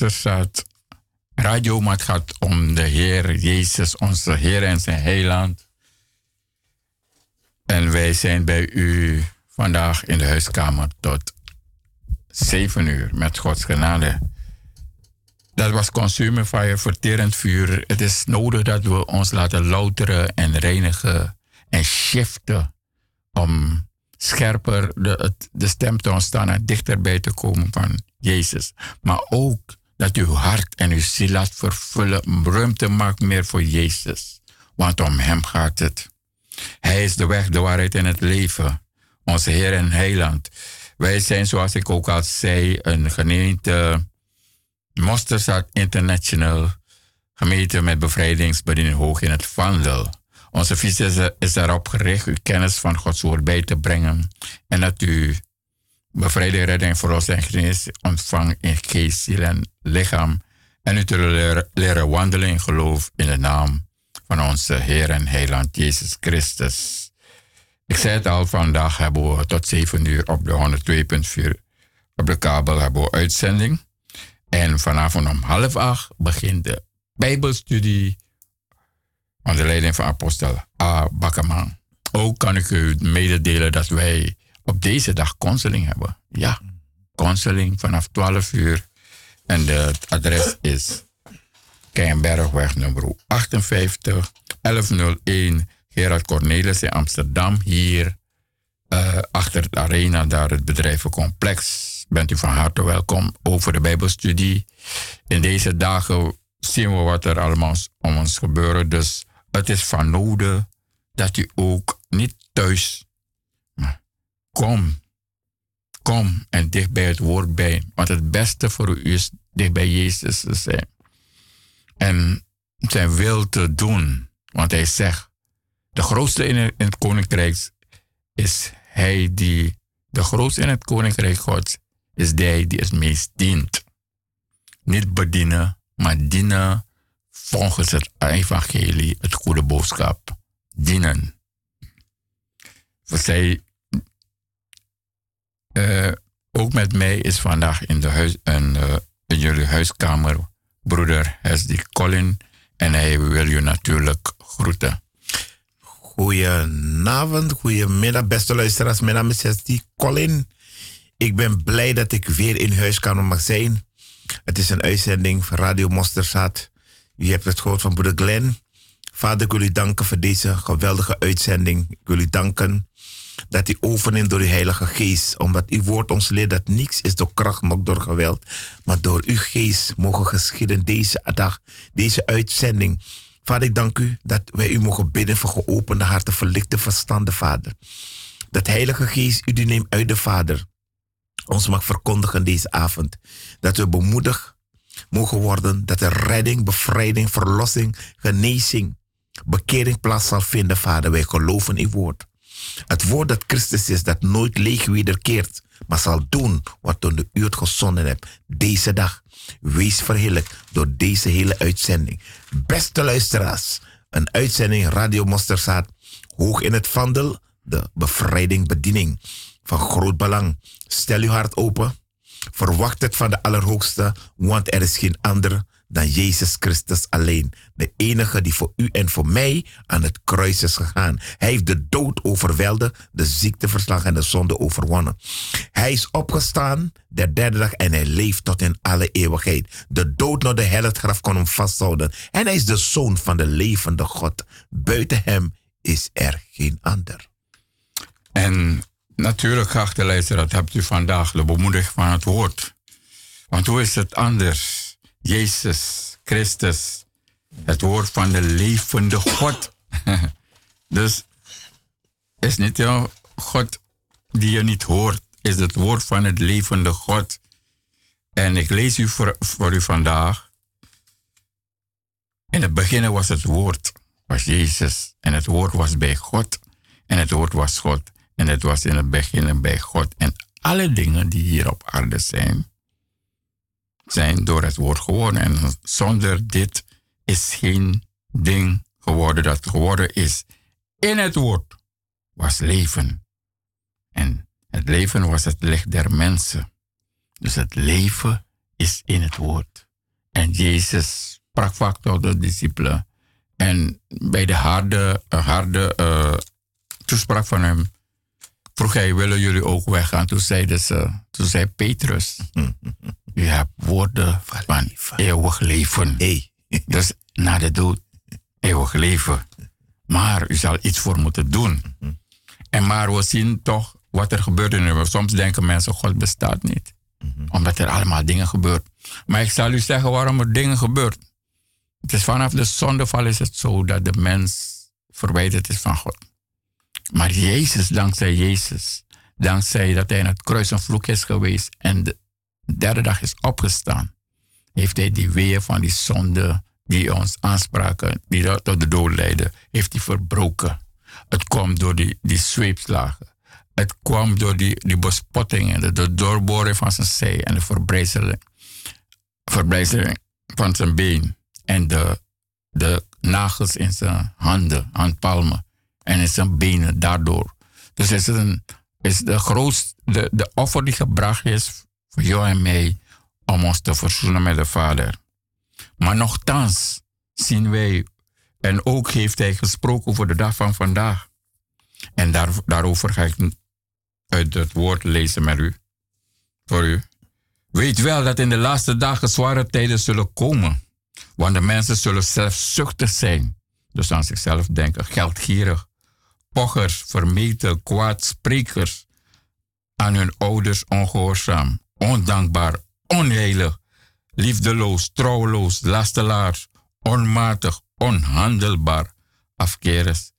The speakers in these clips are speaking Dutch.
Mosterdzaad Radio, maar het gaat om de Heer Jezus, onze Heer en zijn heiland. En wij zijn bij u vandaag in de huiskamer tot 7 uur met Gods genade. Dat was Consumer Fire, verterend vuur. Het is nodig dat we ons laten louteren en reinigen en shiften om scherper de, de stem te ontstaan en dichterbij te komen van Jezus. Maar ook dat uw hart en uw ziel laat vervullen, ruimte maakt meer voor Jezus. Want om Hem gaat het. Hij is de weg, de waarheid en het leven. Onze Heer en Heiland. Wij zijn, zoals ik ook al zei, een gemeente Mosterstad International. Gemeente met bevrijdingsbediening hoog in het Vandel. Onze visie is, daarop gericht uw kennis van Gods woord bij te brengen. En dat u bevrijding, redding, verlossing en genees ontvangt in geest, ziel en lichaam. En u te leren wandelen in geloof in de naam van onze Heer en Heiland Jezus Christus. Ik zei het al, vandaag hebben we tot 7 uur op de 102.4 op de kabel hebben we uitzending. En vanavond om half acht begint de Bijbelstudie onder leiding van apostel A. Bakkerman. Ook kan ik u mededelen dat wij op deze dag counseling hebben. Ja, counseling vanaf 12 uur. En het adres is Keienbergweg nummer 58 1101 Gerard Cornelis in Amsterdam. Hier uh, achter de arena, daar het bedrijvencomplex. Bent u van harte welkom over de Bijbelstudie. In deze dagen zien we wat er allemaal om ons gebeuren. Dus het is van nodig dat u ook niet thuis. Kom. Kom en dicht bij het woord bij. Want het beste voor u is dicht bij Jezus te zijn. En zijn wil te doen. Want hij zegt, de grootste in het koninkrijk is hij die, de grootste in het koninkrijk Gods is hij die het meest dient. Niet bedienen, maar dienen volgens het evangelie, het goede boodschap. Dienen. Zij, uh, ook met mij is vandaag in, de huis, in, in jullie huiskamer broeder Hesdy Colin en hij wil je natuurlijk groeten. Goedenavond, goedemiddag, beste luisteraars. Mijn naam is Hesdy Colin. Ik ben blij dat ik weer in huiskamer mag zijn. Het is een uitzending van Radio Mosterzaad. U hebt het gehoord van broeder Glenn. Vader, ik wil u danken voor deze geweldige uitzending. Ik wil u danken dat u overneemt door uw Heilige Geest. Omdat uw woord ons leert dat niets is door kracht, noch door geweld. Maar door uw geest mogen geschieden deze dag, deze uitzending. Vader, ik dank u dat wij u mogen bidden voor geopende harten, verlichte verstanden, Vader. Dat Heilige Geest u die neemt uit de Vader ons mag verkondigen deze avond. Dat we bemoedigd mogen worden dat er redding, bevrijding, verlossing, genezing, bekering plaats zal vinden, Vader. Wij geloven in woord. Het woord dat Christus is, dat nooit leeg wederkeert, maar zal doen wat toen u het gezonden hebt. Deze dag. Wees verheerlijk door deze hele uitzending. Beste luisteraars, een uitzending Radio Mosterzaad, hoog in het vandel, de bevrijding bediening. Van groot belang. Stel uw hart open. Verwacht het van de Allerhoogste, want er is geen ander dan Jezus Christus alleen. De enige die voor u en voor mij aan het kruis is gegaan. Hij heeft de dood overweldigd, de ziekte verslagen en de zonde overwonnen. Hij is opgestaan de derde dag en hij leeft tot in alle eeuwigheid. De dood naar de hel, het graf kon hem vasthouden. En hij is de zoon van de levende God. Buiten hem is er geen ander. En natuurlijk, geachte luisteraar, hebt u vandaag de bemoediging van het woord. Want hoe is het anders? Jezus Christus, het woord van de levende God. dus is niet jouw God die je niet hoort, is het woord van het levende God. En ik lees u voor, voor u vandaag. In het begin was het woord, was Jezus. En het woord was bij God. En het woord was God. En het was in het begin bij God. En alle dingen die hier op aarde zijn, zijn door het woord geworden. En zonder dit is geen ding geworden dat geworden is. In het woord was leven. En het leven was het licht der mensen. Dus het leven is in het woord. En Jezus sprak vaak tot de discipelen. En bij de harde, harde uh, toespraak van hem vroeg hij, willen jullie ook weggaan? Toen zeiden ze, toen zei Petrus, u hebt woorden van eeuwig leven. Hey. Dus na de dood, eeuwig leven. Maar u zal iets voor moeten doen. En maar we zien toch wat er gebeurt in de Soms denken mensen, God bestaat niet. Omdat er allemaal dingen gebeuren. Maar ik zal u zeggen waarom er dingen gebeuren. Het is vanaf de zondeval is het zo dat de mens verwijderd is van God. Maar Jezus, dankzij Jezus, dankzij dat hij in het kruis een vloek is geweest en de derde dag is opgestaan, heeft hij die weeën van die zonde die ons aanspraken, die tot de dood leiden, heeft hij verbroken. Het kwam door die, die zweepslagen. Het kwam door die, die bespottingen, de, de doorboren van zijn zij en de verbrijzeling, verbrijzeling van zijn been en de, de nagels in zijn handen, handpalmen en in zijn benen daardoor. Dus is het een, is de grootste, de, de offer die gebracht is voor jou en mij om ons te verzoenen met de Vader. Maar nochtans zien wij, en ook heeft hij gesproken over de dag van vandaag. En daar, daarover ga ik uit het woord lezen met u, voor u. Weet wel dat in de laatste dagen zware tijden zullen komen. Want de mensen zullen zelfzuchtig zijn. Dus aan zichzelf denken, geldgierig, pochers, vermeten, kwaadsprekers, aan hun ouders ongehoorzaam, ondankbaar, onheilig, liefdeloos, trouweloos, lastelaars, onmatig, onhandelbaar, afkeres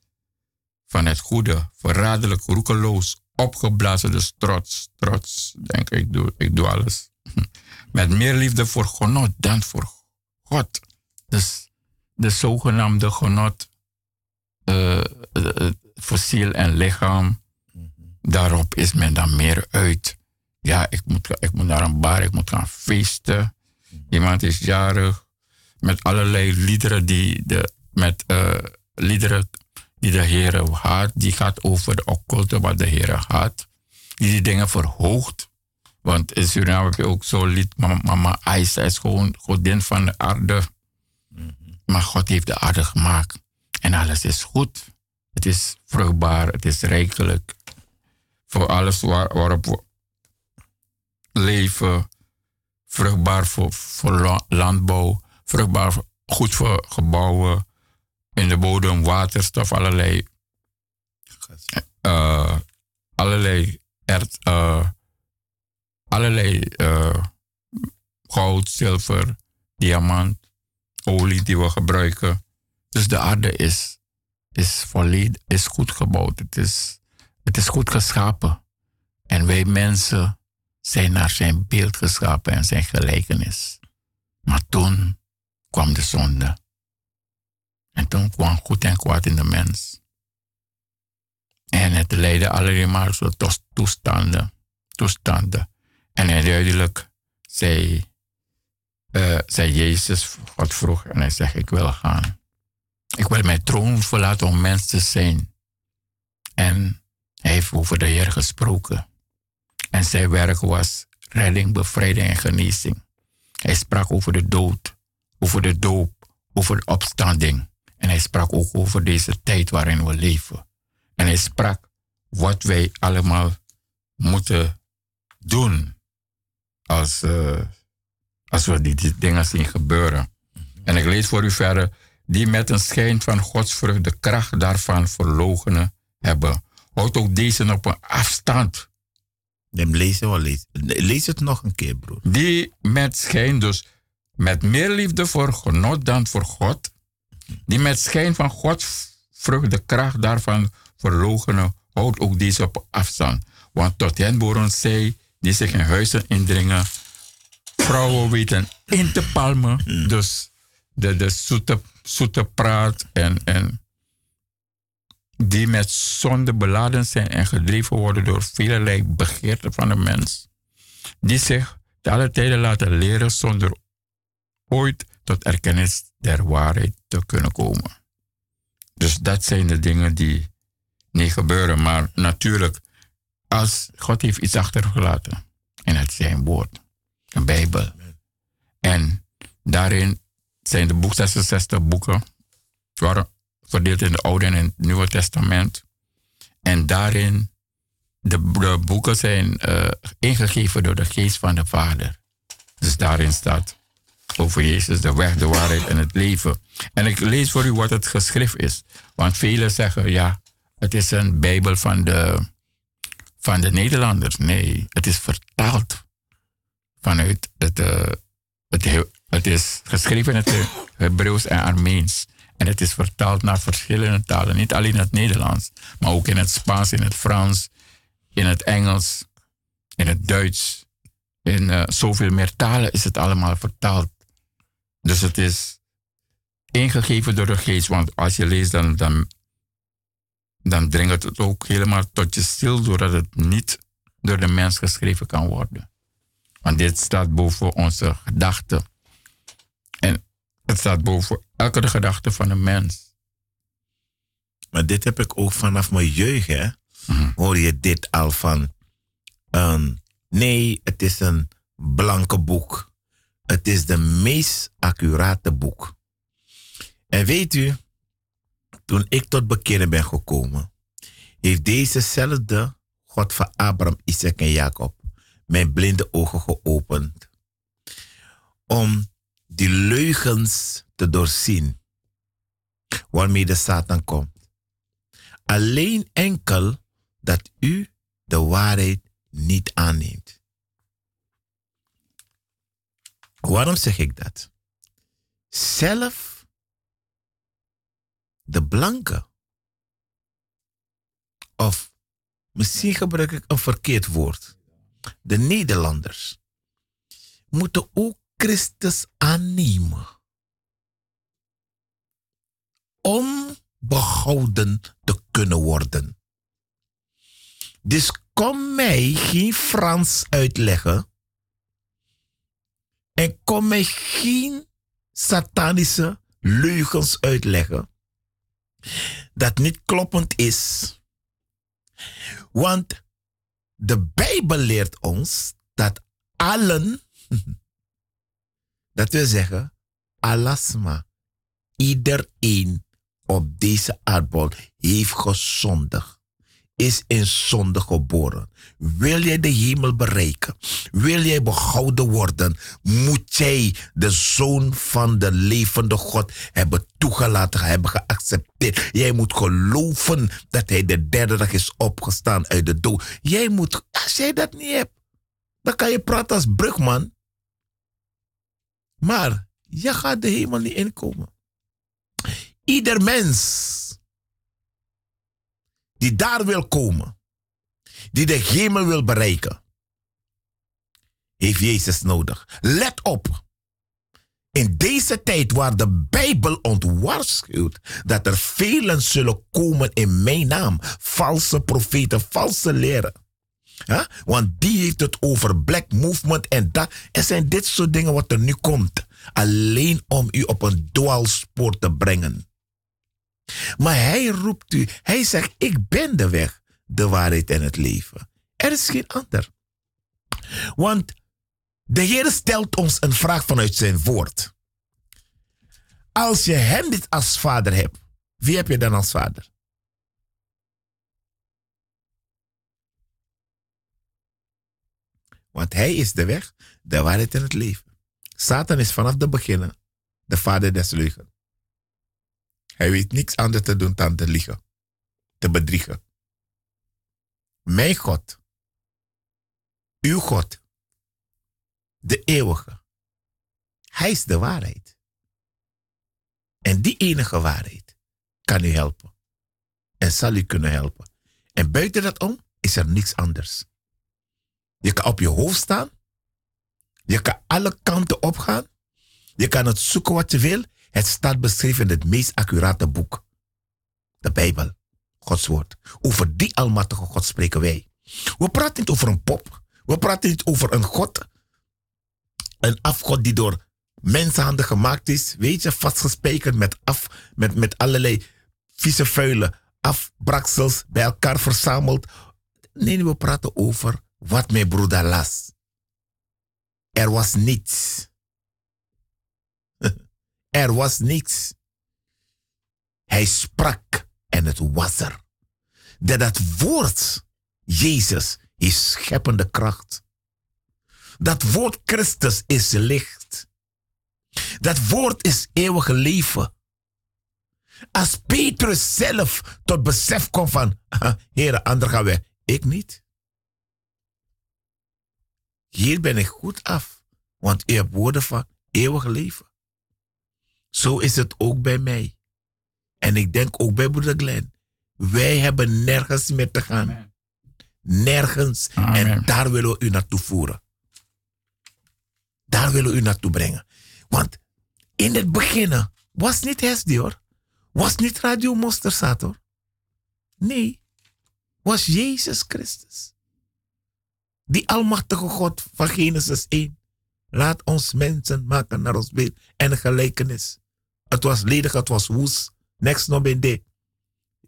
van het goede, verraderlijk, roekeloos, opgeblazen, dus trots, trots, denk ik, doe, ik doe alles. Met meer liefde voor genot dan voor God. Dus de zogenaamde genot uh, voor ziel en lichaam, daarop is men dan meer uit. Ja, ik moet, ik moet naar een bar, ik moet gaan feesten. Iemand is jarig. Met allerlei liederen die de, met uh, liederen die de Heer had. Die gaat over de occulte wat de Heer had. Die die dingen verhoogt. Want in Suriname heb je ook zo'n lied. Mama, Aisa is gewoon godin van de aarde. Maar God heeft de aarde gemaakt. En alles is goed. Het is vruchtbaar. Het is rijkelijk. Voor alles waar, waarop we leven. Vruchtbaar voor, voor landbouw. Vruchtbaar goed voor gebouwen. In de bodem waterstof. Allerlei. Uh, allerlei erd, uh, allerlei uh, goud, zilver, diamant, olie die we gebruiken. Dus de aarde is, is volledig, is goed gebouwd. Het is, het is goed geschapen. En wij mensen zijn naar zijn beeld geschapen en zijn gelijkenis. Maar toen kwam de zonde. En toen kwam goed en kwaad in de mens. En het leidde alleen maar tot toestanden. toestanden. En uiteindelijk zei, uh, zei Jezus, God vroeg, en hij zegt, ik wil gaan. Ik wil mijn troon verlaten om mens te zijn. En hij heeft over de Heer gesproken. En zijn werk was redding, bevrijding en genezing. Hij sprak over de dood, over de doop, over de opstanding. En hij sprak ook over deze tijd waarin we leven. En hij sprak wat wij allemaal moeten doen als, uh, als we die, die, dingen zien gebeuren. En ik lees voor u verder. Die met een schijn van godsvrucht de kracht daarvan verlogenen hebben. Houdt ook deze op een afstand. Neem lezen wel. Lees het nog een keer, broer. Die met schijn, dus met meer liefde voor genot dan voor God. Die met schijn van godsvrucht de kracht daarvan verlogenen. Houdt ook deze op afstand. Want tot hen behoren zij die zich in huizen indringen. Vrouwen weten in te palmen. Dus de, de zoete, zoete praat en, en die met zonde beladen zijn en gedreven worden door velelei begeerten van de mens. Die zich te alle tijden laten leren zonder ooit tot erkennis der waarheid te kunnen komen. Dus dat zijn de dingen die niet gebeuren. Maar natuurlijk, als God heeft iets achtergelaten. En het is zijn woord. Een Bijbel. En daarin zijn de boek 66 boeken, waren verdeeld in het Oude en het Nieuwe Testament. En daarin, de, de boeken zijn uh, ingegeven door de geest van de Vader. Dus daarin staat over Jezus, de weg, de waarheid en het leven. En ik lees voor u wat het geschrift is. Want velen zeggen, ja, het is een Bijbel van de, van de Nederlanders. Nee, het is vertaald vanuit het, uh, het, het is geschreven in het Hebreeuws en Armeens. En het is vertaald naar verschillende talen. Niet alleen het Nederlands, maar ook in het Spaans, in het Frans, in het Engels, in het Duits. In uh, zoveel meer talen is het allemaal vertaald. Dus het is ingegeven door de geest. Want als je leest, dan, dan, dan dringt het ook helemaal tot je stil, doordat het niet door de mens geschreven kan worden. Want dit staat boven onze gedachten. Het staat boven elke gedachte van een mens. Maar dit heb ik ook vanaf mijn jeugd, hè? Mhm. Hoor je dit al van. Um, nee, het is een blanke boek. Het is de meest accurate boek. En weet u, toen ik tot bekeren ben gekomen, heeft dezezelfde God van Abraham, Isaac en Jacob mijn blinde ogen geopend. Om die leugens te doorzien waarmee de Satan komt. Alleen enkel dat u de waarheid niet aanneemt. Waarom zeg ik dat? Zelf de blanke. Of misschien gebruik ik een verkeerd woord. De Nederlanders moeten ook Christus aannemen. Om behouden te kunnen worden. Dus kom mij geen Frans uitleggen. En kom mij geen satanische leugens uitleggen. Dat niet kloppend is. Want de Bijbel leert ons dat allen dat wil zeggen, alasma, iedereen op deze aardbol heeft gezondigd. Is in zonde geboren. Wil jij de hemel bereiken? Wil jij behouden worden? Moet jij de zoon van de levende God hebben toegelaten, hebben geaccepteerd. Jij moet geloven dat hij de derde dag is opgestaan uit de dood. Jij moet, als jij dat niet hebt, dan kan je praten als brugman. Maar je gaat de hemel niet inkomen. Ieder mens die daar wil komen, die de hemel wil bereiken, heeft Jezus nodig. Let op. In deze tijd waar de Bijbel ontwaarschuwt dat er velen zullen komen in mijn naam, valse profeten, valse leren. Want die heeft het over black movement en dat. Er zijn dit soort dingen wat er nu komt. Alleen om u op een dwaalspoor te brengen. Maar hij roept u. Hij zegt, ik ben de weg, de waarheid en het leven. Er is geen ander. Want de Heer stelt ons een vraag vanuit zijn woord. Als je hem niet als vader hebt, wie heb je dan als vader? Want hij is de weg, de waarheid en het leven. Satan is vanaf de begin de vader des leugen. Hij weet niks anders te doen dan te liegen, te bedriegen. Mijn God, uw God, de eeuwige, hij is de waarheid. En die enige waarheid kan u helpen. En zal u kunnen helpen. En buiten dat om is er niks anders. Je kan op je hoofd staan. Je kan alle kanten opgaan. Je kan het zoeken wat je wil. Het staat beschreven in het meest accurate boek. De Bijbel. Gods woord. Over die almachtige God spreken wij. We praten niet over een pop. We praten niet over een God. Een afgod die door mensenhanden gemaakt is. Weet je, vastgespijkerd met, af, met, met allerlei vieze vuilen. Afbraksels bij elkaar verzameld. Nee, we praten over wat mijn broeder las. Er was niets. Er was niks. Hij sprak en het was er. Dat dat woord, Jezus, is scheppende kracht. Dat woord Christus is licht. Dat woord is eeuwige leven. Als Petrus zelf tot besef komt van, heren, ander gaan weg. Ik niet. Hier ben ik goed af, want u hebt woorden van eeuwig leven. Zo is het ook bij mij. En ik denk ook bij broeder Glenn. Wij hebben nergens meer te gaan. Nergens. En daar willen we u naartoe voeren. Daar willen we u naartoe brengen. Want in het begin was niet Hesdi hoor. Was niet Radio Mosterzaat hoor. Nee. Was Jezus Christus. Die almachtige God van Genesis 1. Laat ons mensen maken naar ons beeld en gelijkenis. Het was ledig, het was woest. Next no ben de.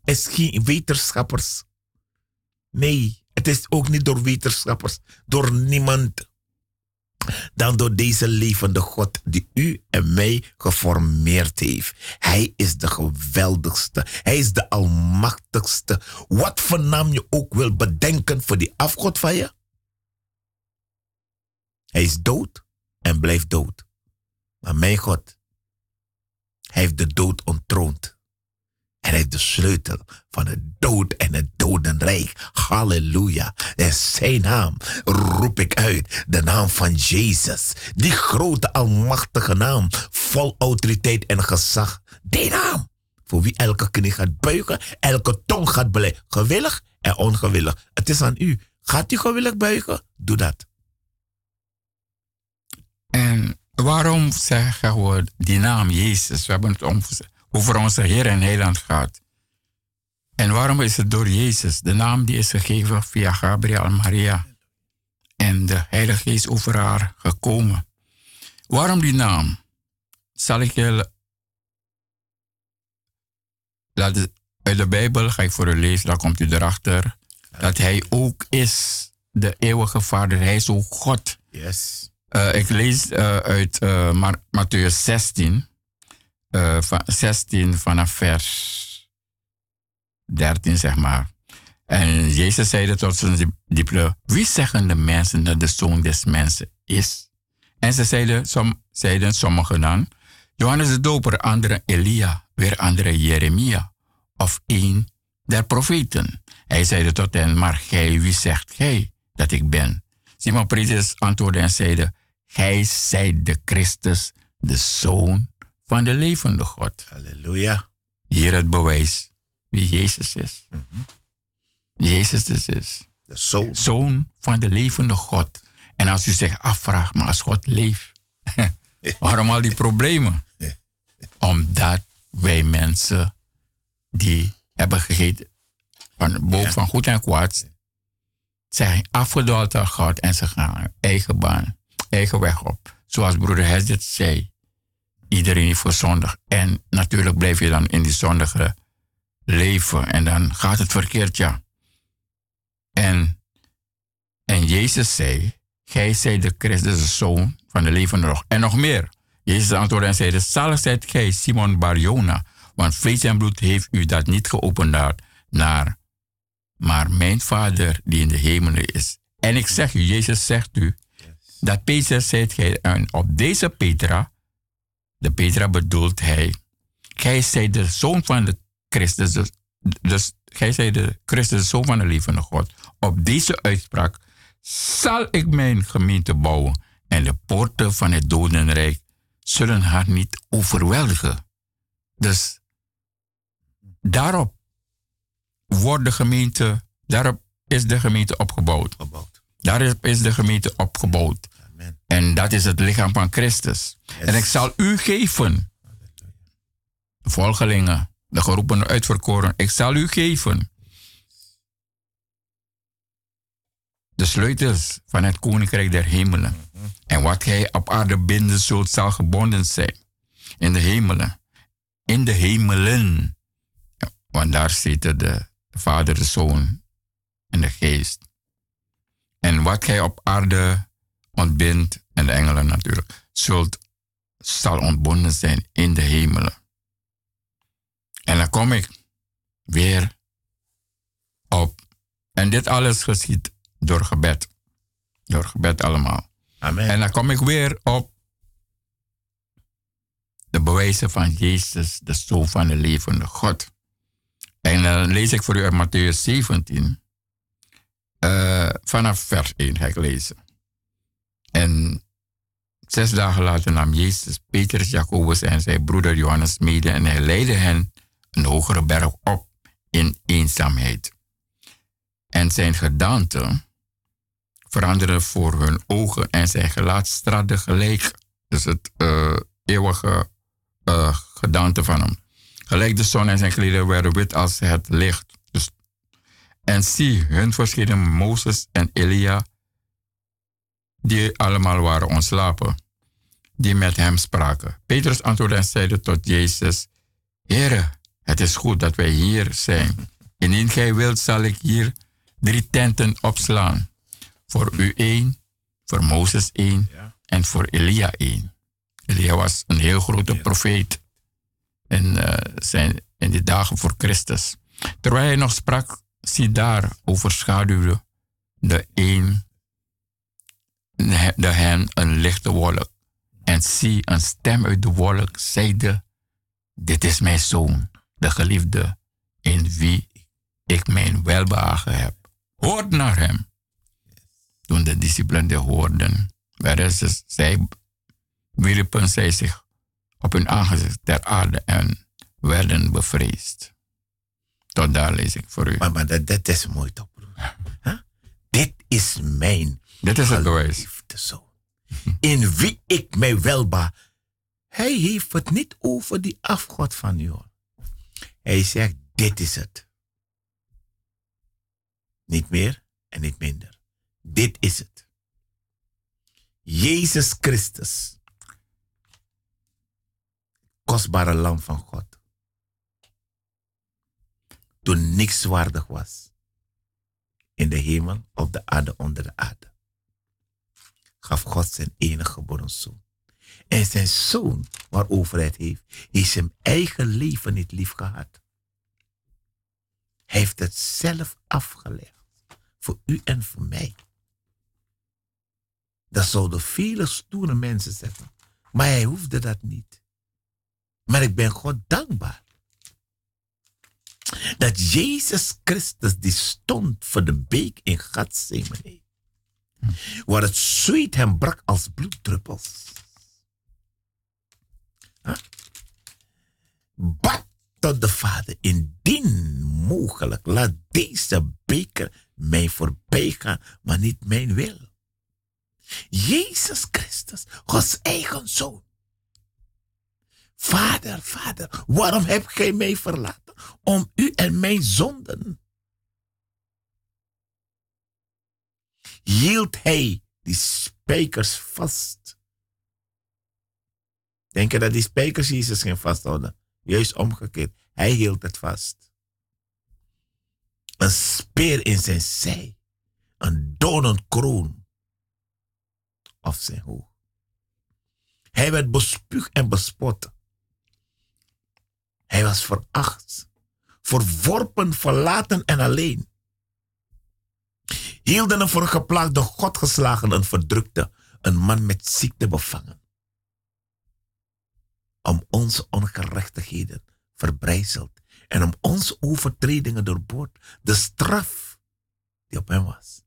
Het is geen wetenschappers. Nee, het is ook niet door wetenschappers. Door niemand. Dan door deze levende God die u en mij geformeerd heeft. Hij is de geweldigste. Hij is de almachtigste. Wat voor naam je ook wil bedenken voor die afgod van je. Hij is dood en blijft dood. Maar mijn God, hij heeft de dood ontroond. En hij heeft de sleutel van het dood en het dodenrijk. Halleluja. En zijn naam roep ik uit. De naam van Jezus. Die grote almachtige naam. Vol autoriteit en gezag. Die naam. Voor wie elke knie gaat buigen. Elke tong gaat beleiden. Gewillig en ongewillig. Het is aan u. Gaat u gewillig buigen? Doe dat. En waarom zeggen we die naam Jezus? We hebben het over onze Heer en Heiland gehad. En waarom is het door Jezus? De naam die is gegeven via Gabriel Maria. En de Heilige Geest over haar gekomen. Waarom die naam? Zal ik je uit de Bijbel ga ik voor u lezen, dan komt u erachter. Dat hij ook is de eeuwige Vader. Hij is ook God. Yes. Uh, ik lees uh, uit uh, Matthäus 16, van 16 vanaf vers 13, zeg maar. En Jezus zeide tot zijn discipelen, wie zeggen de mensen dat de zoon des mensen is? En ze zeiden, som, zeiden sommigen dan, Johannes de Doper, anderen Elia, weer anderen Jeremia, of een der profeten. Hij zeide tot hen, maar gij, wie zegt gij dat ik ben? Simon Petrus antwoordde en zeide, Gij zijt de Christus, de Zoon van de levende God. Halleluja. Hier het bewijs wie Jezus is. Mhm. Jezus is, is de zoon. zoon van de levende God. En als u zich afvraagt, maar als God leeft, waarom al die problemen? Omdat wij mensen die hebben gegeten van boven van goed en kwaad, zijn afgedwaald aan God en ze gaan eigen baan eigen weg op. Zoals broeder Hesdet zei. Iedereen is voor zondig. En natuurlijk blijf je dan in die zondige leven. En dan gaat het verkeerd, ja. En, en Jezus zei, gij zijt de Christus, de Zoon van de levende nog. En nog meer. Jezus antwoordde en zei, zalig zijt gij, Simon Barjona, want vlees en bloed heeft u dat niet geopenbaard naar, maar mijn Vader die in de hemelen is. En ik zeg u, Jezus zegt u, dat Peter zei, en op deze Petra, de Petra bedoelt hij, gij zijt de zoon van de Christus, dus, dus gij zijt de Christus, de zoon van de levende God. Op deze uitspraak zal ik mijn gemeente bouwen en de poorten van het dodenrijk zullen haar niet overweldigen. Dus daarop wordt de gemeente, daarop is de gemeente opgebouwd. Daarop is de gemeente opgebouwd. En dat is het lichaam van Christus. En ik zal u geven, de volgelingen, de geroepen uitverkoren, ik zal u geven de sleutels van het koninkrijk der hemelen. En wat gij op aarde binden zult, zal gebonden zijn in de hemelen. In de hemelen. Want daar zitten de Vader, de Zoon en de Geest. En wat gij op aarde ontbindt, en de engelen natuurlijk, zult zal ontbonden zijn in de hemelen. En dan kom ik weer op. En dit alles geschiet door gebed. Door gebed allemaal. Amen. En dan kom ik weer op de bewijzen van Jezus, de Zoon van de levende God. En dan lees ik voor u uit Matthäus 17. Eh, vanaf vers 1 ga ik lezen. En zes dagen later nam Jezus Petrus, Jacobus en zijn broeder Johannes mede en hij leidde hen een hogere berg op in eenzaamheid. En zijn gedaante veranderde voor hun ogen en zijn gelaat straalde gelijk. Dus het uh, eeuwige uh, gedaante van hem. Gelijk de zon en zijn kleden werden wit als het licht. Dus, en zie, hun verschenen Mozes en Elia, die allemaal waren ontslapen, die met hem spraken. Petrus antwoordde en zeide tot Jezus, Heere, het is goed dat wij hier zijn. Indien gij wilt, zal ik hier drie tenten opslaan. Voor u één, voor Mozes één Ja. en voor Elia één. Elia was een heel grote profeet in, eh, zijn, in de dagen voor Christus. Terwijl hij nog sprak, zie daar overschaduwde de een de een lichte wolk. En zie een stem uit de wolk zeide, dit is mijn zoon, de geliefde, in wie ik mijn welbehagen heb. Hoort naar hem. Toen de discipelen hoorden, werden ze, zij, wierpen zij zich op hun aangezicht ter aarde en werden bevreesd. Tot daar lees ik voor u. Maar, maar dat, dat is mooi toch, broer. Dit is mijn Dit is het bewijs. In wie ik mij welba. Hij heeft het niet over die afgod van u. hoor. Hij zegt, dit is het. Niet meer en niet minder. Dit is het. Jezus Christus. Kostbare lam van God. Toen niks waardig was. In de hemel, op de aarde, onder de aarde. Gaf God zijn enige geboren zoon. En zijn zoon, waarover hij het heeft, heeft zijn eigen leven niet lief gehad. Hij heeft het zelf afgelegd. Voor u en voor mij. Dat zouden vele stoere mensen zeggen. Maar hij hoefde dat niet. Maar ik ben God dankbaar. Dat Jezus Christus die stond voor de beek in Gethsemane. Waar het zweet hem brak als bloeddruppels. Huh? Bad tot de Vader, indien mogelijk, laat deze beker mij voorbij gaan, maar niet mijn wil. Jezus Christus, Gods eigen zoon. Vader, vader, waarom heb gij mij verlaten? Om u en mijn zonden. Hield hij die spijkers vast. Denk je dat die spijkers Jezus ging vasthouden? Juist omgekeerd. Hij hield het vast. Een speer in zijn zij. Een doornenkroon op zijn hoofd. Hij werd bespuugd en bespot. Hij was veracht, verworpen, verlaten en alleen. Hielden hem voor een geplaagde, godgeslagen, een verdrukte, een man met ziekte bevangen. Om onze ongerechtigheden verbrijzeld en om onze overtredingen doorboord, de straf die op hem was.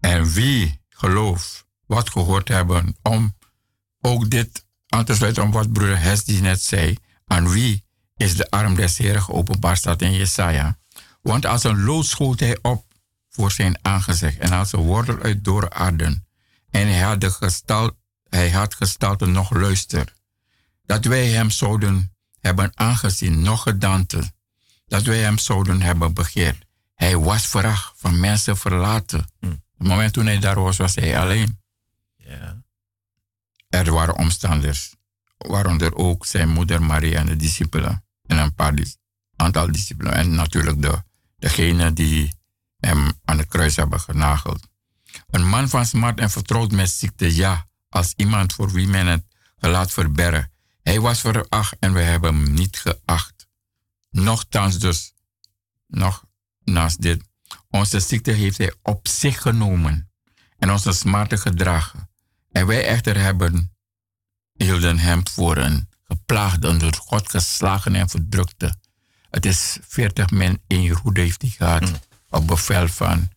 En wie gelooft wat gehoord hebben om ook dit aan te sluiten om wat broeder Hesdy net zei. Aan wie is de arm des Heren geopenbaard staat in Jesaja. Want als een lood schoot hij op voor zijn aangezicht en als een wortel uit door aarden. En hij had, de gestal, hij had gestalte nog luister. Dat wij hem zouden hebben aangezien, nog gedaante. Dat wij hem zouden hebben begeerd. Hij was veracht, van mensen verlaten. Het moment toen hij daar was, was hij alleen. Ja. Er waren omstanders, waaronder ook zijn moeder Maria en de discipelen. En een paar dis- aantal discipelen. En natuurlijk de, degene die hem aan het kruis hebben genageld. Een man van smart en vertrouwd met ziekte, ja, als iemand voor wie men het gelaat verbergen. Hij was veracht en we hebben hem niet geacht. Nochtans dus, nog naast dit, onze ziekte heeft hij op zich genomen en onze smarten gedragen. En wij echter hebben, hielden hem voor een geplaagde, door God geslagen en verdrukte. Het is 40 min 1 roede heeft hij gehad op bevel van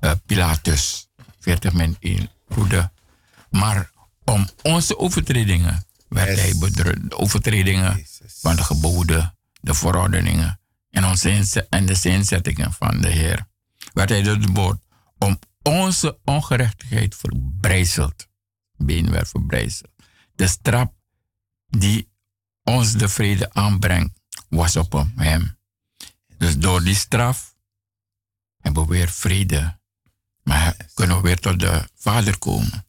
uh, Pilatus. 40 min 1 roede. Maar om onze overtredingen werd hij bedrukt. De overtredingen van de geboden, de verordeningen en, onze en de zinzettingen van de Heer. Werd hij door de boord om onze ongerechtigheid verbrijzeld. Been werd verbrijzeld. De straf die ons de vrede aanbrengt, was op hem. Dus door die straf hebben we weer vrede. Maar kunnen we weer tot de Vader komen.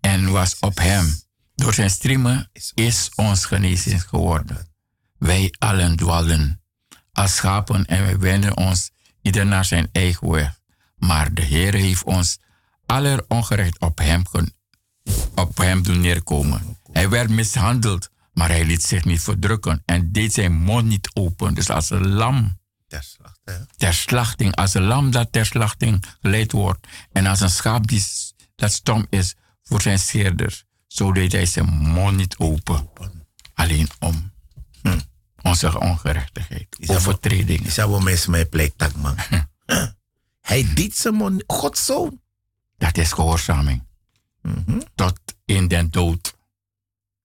En was op hem. Door zijn streamen is ons genezing geworden. Wij allen dwalen als schapen en wij wenden ons ieder naar zijn eigen weg. Maar de Heer heeft ons aller ongerecht op hem, op hem doen neerkomen. Hij werd mishandeld, maar hij liet zich niet verdrukken en deed zijn mond niet open. Dus als een lam ter slachting, ter slachting als een lam dat ter slachting geleid wordt en als een schaap die, dat stom is voor zijn scheerder, zo deed hij zijn mond niet open. Alleen om hm. onze ongerechtigheid, overtredingen. Ik zou wel mensen mij pleit, man. Hij deed zijn mond, Gods zoon. Dat is gehoorzaming. Mm -hmm. Tot in den dood.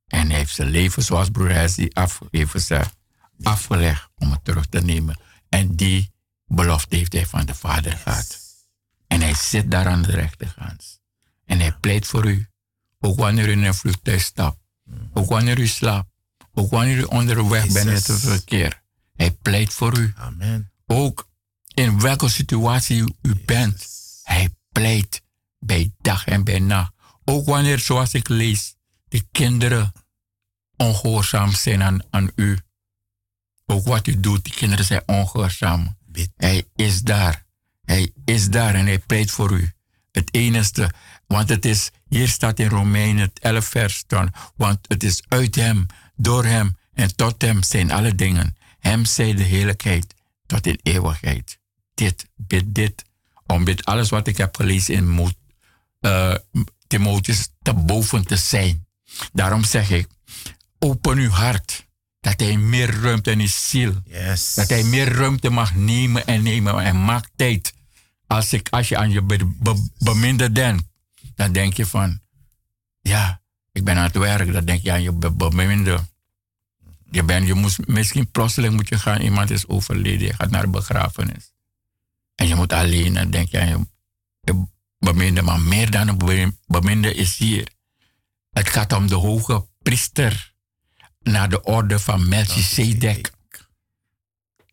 En hij heeft zijn leven, zoals broer Hessie af, heeft gezegd, afgelegd om het terug te nemen. En die belofte heeft hij van de Vader yes. gehad. En hij zit daar aan de rechterkant. En hij pleit voor u. Ook wanneer u in een vliegtuig stapt. Mm. Ook wanneer u slaapt. Ook wanneer u onderweg bent in het verkeer. Hij pleit voor u. Amen. Ook in welke situatie u yes. bent. Hij pleit bij dag en bij nacht. Ook wanneer, zoals ik lees, de kinderen ongehoorzaam zijn aan, aan u. Ook wat u doet, die kinderen zijn ongehoorzaam. Hij is daar. Hij is daar en hij pleit voor u. Het enige, want het is, hier staat in Romeinen 11 vers dan, want het is uit hem, door hem en tot hem zijn alle dingen. Hem zij de heerlijkheid tot in eeuwigheid. Dit, bid dit, om dit alles wat ik heb gelezen in uh, Timotheus te boven te zijn. Daarom zeg ik, open uw hart. Dat hij meer ruimte in uw ziel. Yes. Dat hij meer ruimte mag nemen en nemen. En maak tijd. Als, ik, als je aan je be, be, beminde denkt, dan denk je van, ja, ik ben aan het werk. Dan denk je aan je be, beminde. Je, bent, je moest, misschien plotseling moet je gaan, iemand is overleden, je gaat naar de begrafenis. En je moet alleen, dan denk je aan je, je beminde. Maar meer dan een beminde is hier. Het gaat om de hoge priester naar de orde van Melchizedek.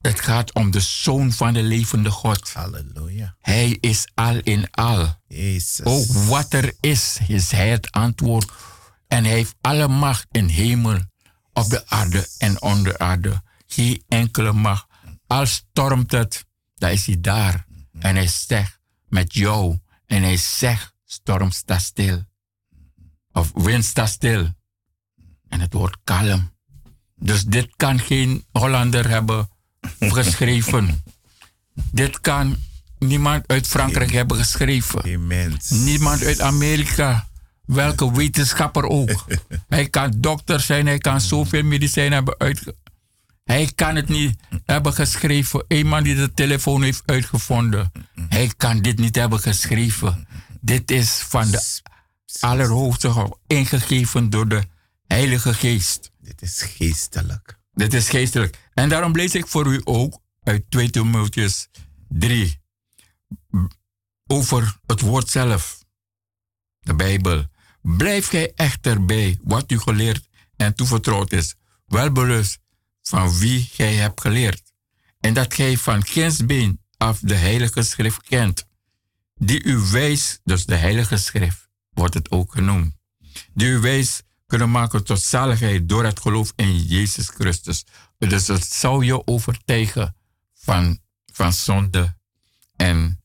Het gaat om de zoon van de levende God. Halleluja. Hij is al in al. Jezus. Ook wat er is, is hij het antwoord. En hij heeft alle macht in hemel, op de aarde en onder aarde. Geen enkele macht. Al stormt het, dan is hij daar. En hij zegt met jou. En hij zegt, storm sta stil. Of wind stil. En het wordt kalm. Dus dit kan geen Hollander hebben geschreven. dit kan niemand uit Frankrijk hebben geschreven. Niemand uit Amerika. Welke wetenschapper ook. hij kan dokter zijn, hij kan zoveel medicijnen hebben uit. Hij kan het niet hebben geschreven. Iemand die de telefoon heeft uitgevonden. Hij kan dit niet hebben geschreven. Dit is van de Allerhoogste ingegeven door de Heilige Geest. Dit is geestelijk. Dit is geestelijk. En daarom lees ik voor u ook uit 2 Timotheus 3 over het woord zelf. De Bijbel. Blijf gij echter bij wat u geleerd en toevertrouwd is, wel bewust van wie gij hebt geleerd. En dat gij van gindsbeen af de Heilige Schrift kent, die u wijs, dus de Heilige Schrift, wordt het ook genoemd, die wijs kunnen maken tot zaligheid door het geloof in Jezus Christus. Dus het zou je overtuigen van, van zonde en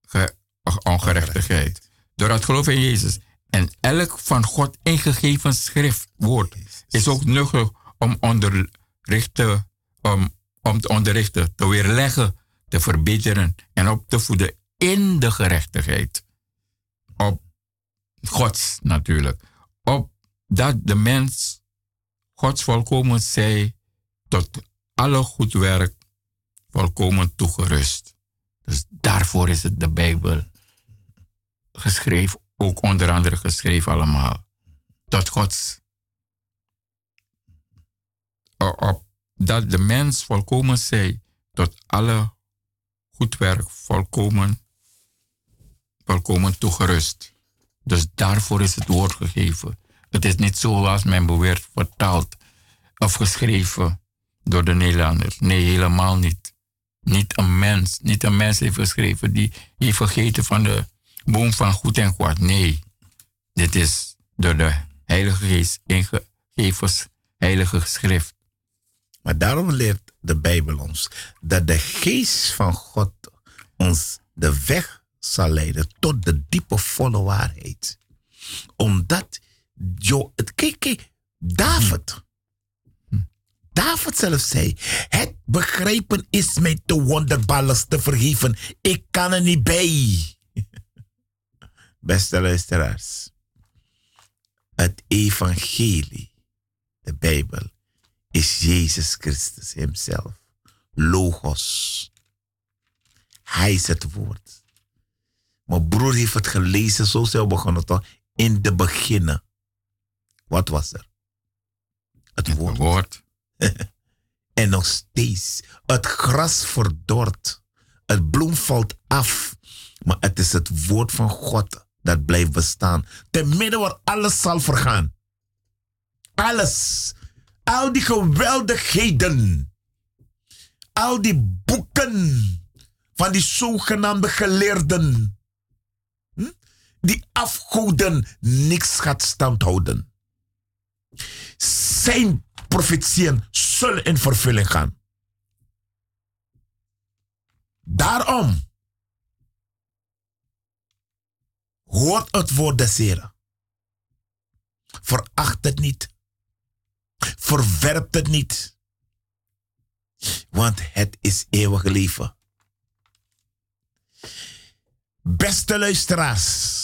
ge, ongerechtigheid. Door het geloof in Jezus. En elk van God ingegeven schriftwoord is ook nuttig om, onderrichten, om, om te onderrichten, te weerleggen, te verbeteren en op te voeden in de gerechtigheid. Op Gods natuurlijk. Op dat de mens Gods volkomen zij tot alle goed werk volkomen toegerust. Dus daarvoor is het de Bijbel geschreven, ook onder andere geschreven allemaal. Tot Gods. Op dat de mens volkomen zij tot alle goed werk volkomen, volkomen toegerust. Dus daarvoor is het woord gegeven. Het is niet zoals men beweert vertaald of geschreven door de Nederlanders. Nee, helemaal niet. Niet een mens, niet een mens heeft geschreven die heeft vergeten van de boom van goed en kwaad. Nee, dit is door de Heilige Geest ingegeven Heilige Schrift. Maar daarom leert de Bijbel ons dat de Geest van God ons de weg zal leiden tot de diepe volle waarheid. Omdat, jo, het, kijk, kijk, David, David zelf zei, het begrijpen is mij te wonderballig te vergeven. Ik kan er niet bij. Beste luisteraars, het evangelie, de Bijbel, is Jezus Christus hemzelf. Logos. Hij is het woord. Mijn broer heeft het gelezen, zo zijn we begonnen toch? In de beginnen. Wat was er? Het woord. woord. en nog steeds. Het gras verdort. Het bloem valt af. Maar het is het woord van God dat blijft bestaan. Te midden waar alles zal vergaan. Alles. Al die geweldigheden. Al die boeken van die zogenaamde geleerden. Die afgoden niks gaat standhouden. Zijn profetieën zullen in vervulling gaan. Daarom hoort het woord des Heren. Veracht het niet. Verwerpt het niet. Want het is eeuwig leven. Beste luisteraars,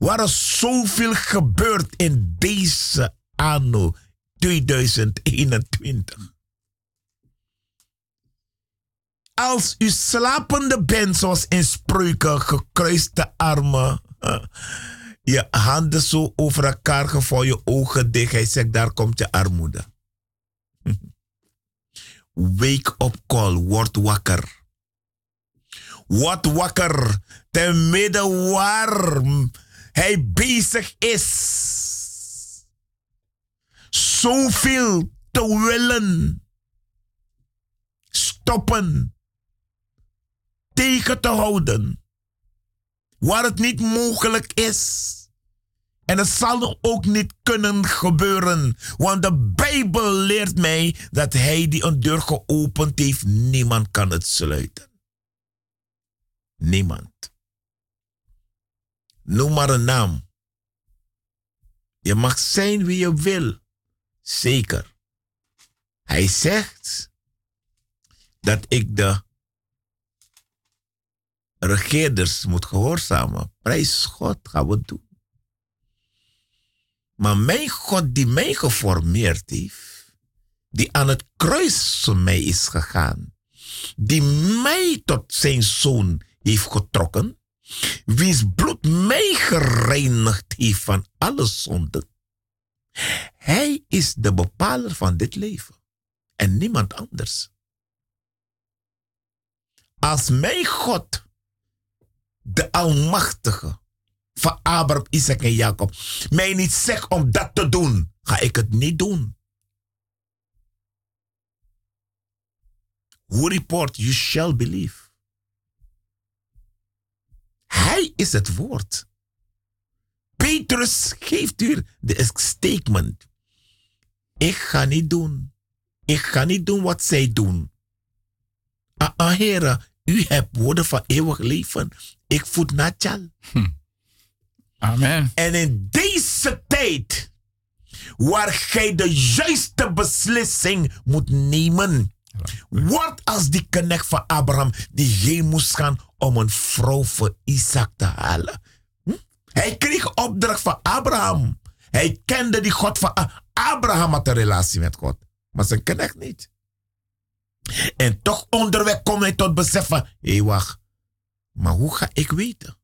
waar er zoveel gebeurt in deze anno 2021. Als u slapende bent, zoals in spreuken, gekruiste armen, je handen zo over elkaar gevouwen, je ogen dicht, hij zegt, daar komt je armoede. Wake up call, word wakker. Word wakker, ten midden waar hij bezig is zoveel te willen stoppen, tegen te houden, waar het niet mogelijk is. En het zal ook niet kunnen gebeuren, want de Bijbel leert mij dat hij die een deur geopend heeft, niemand kan het sluiten. Niemand. Noem maar een naam. Je mag zijn wie je wil. Zeker. Hij zegt dat ik de regeerders moet gehoorzamen. Prijs God, gaan we doen. Maar mijn God die mij geformeerd heeft, die aan het kruis van mij is gegaan, die mij tot zijn zoon heeft getrokken, wiens bloed mij gereinigd heeft van alle zonden, hij is de bepaler van dit leven en niemand anders. Als mijn God, de Almachtige van Abraham, Isaac en Jacob, mij niet zegt om dat te doen, ga ik het niet doen. Who report, you shall believe. Hij is het woord. Petrus geeft u de statement. Ik ga niet doen. Ik ga niet doen wat zij doen. Ah, ah heren, u hebt woorden van eeuwig leven. Ik voed Natjal. Amen. En in deze tijd, waar gij de juiste beslissing moet nemen, wordt als die knecht van Abraham die heen moest gaan om een vrouw voor Isaac te halen. Hm? Hij kreeg opdracht van Abraham. Hij kende die God van Abraham had een relatie met God, maar zijn knecht niet. En toch onderweg komt hij tot besef van, hé hey, wacht, maar hoe ga ik weten?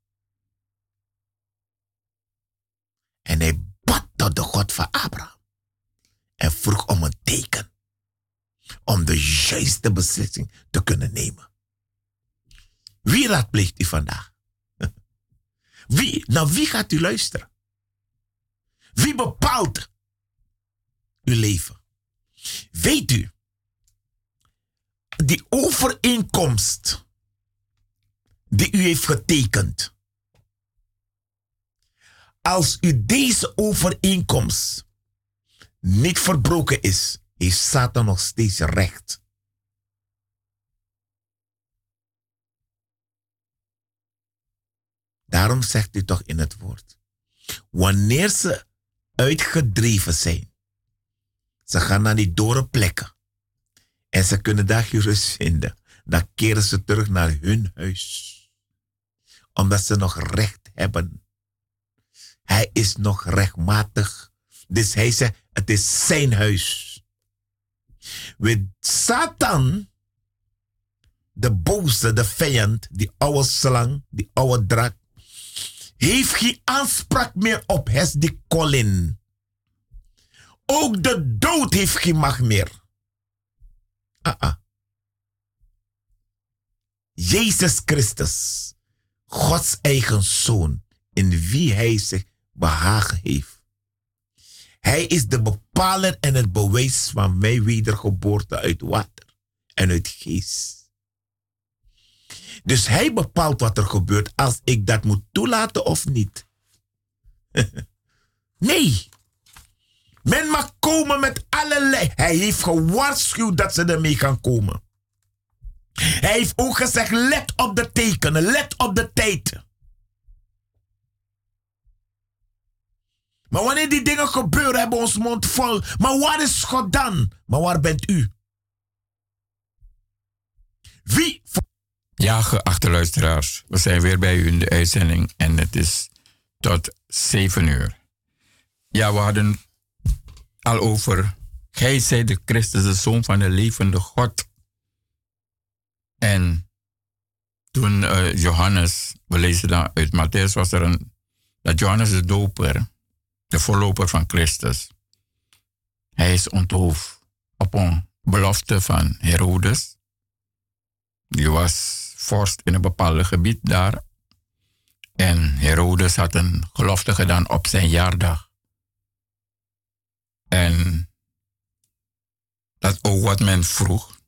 En hij bad tot de God van Abraham. En vroeg om een teken. Om de juiste beslissing te kunnen nemen. Wie raadpleegt u vandaag? Wie, naar wie gaat u luisteren? Wie bepaalt uw leven? Weet u, die overeenkomst die u heeft getekend. Als u deze overeenkomst niet verbroken is, heeft Satan nog steeds recht. Daarom zegt u toch in het woord. Wanneer ze uitgedreven zijn, ze gaan naar die dore plekken en ze kunnen daar geen rust vinden, dan keren ze terug naar hun huis. Omdat ze nog recht hebben. Hij is nog rechtmatig. Dus hij zegt, het is zijn huis. Met Satan, de boze, de vijand, die oude slang, die oude draak, heeft geen aanspraak meer op Hes die Colin. Ook de dood heeft geen macht meer. Ah, ah. Jezus Christus, Gods eigen zoon, in wie hij zich behagen heeft. Hij is de bepaler en het bewijs van mijn wedergeboorte uit water en uit geest. Dus hij bepaalt wat er gebeurt als ik dat moet toelaten of niet. nee. Men mag komen met allerlei. Hij heeft gewaarschuwd dat ze ermee gaan komen. Hij heeft ook gezegd: let op de tekenen, let op de tijd. Maar wanneer die dingen gebeuren, hebben we ons mond vol. Maar waar is God dan? Maar waar bent u? Wie? Ja, geachte luisteraars, we zijn weer bij u in de uitzending en het is tot zeven uur. Ja, we hadden al over, gij zijt de Christus, de Zoon van de levende God. En toen uh, Johannes, we lezen dan uit Matthäus, was er een, dat Johannes de doper, de voorloper van Christus, hij is onthoofd op een belofte van Herodes. Die was vorst in een bepaald gebied daar. En Herodes had een gelofte gedaan op zijn jaardag. En dat ook wat men vroeg,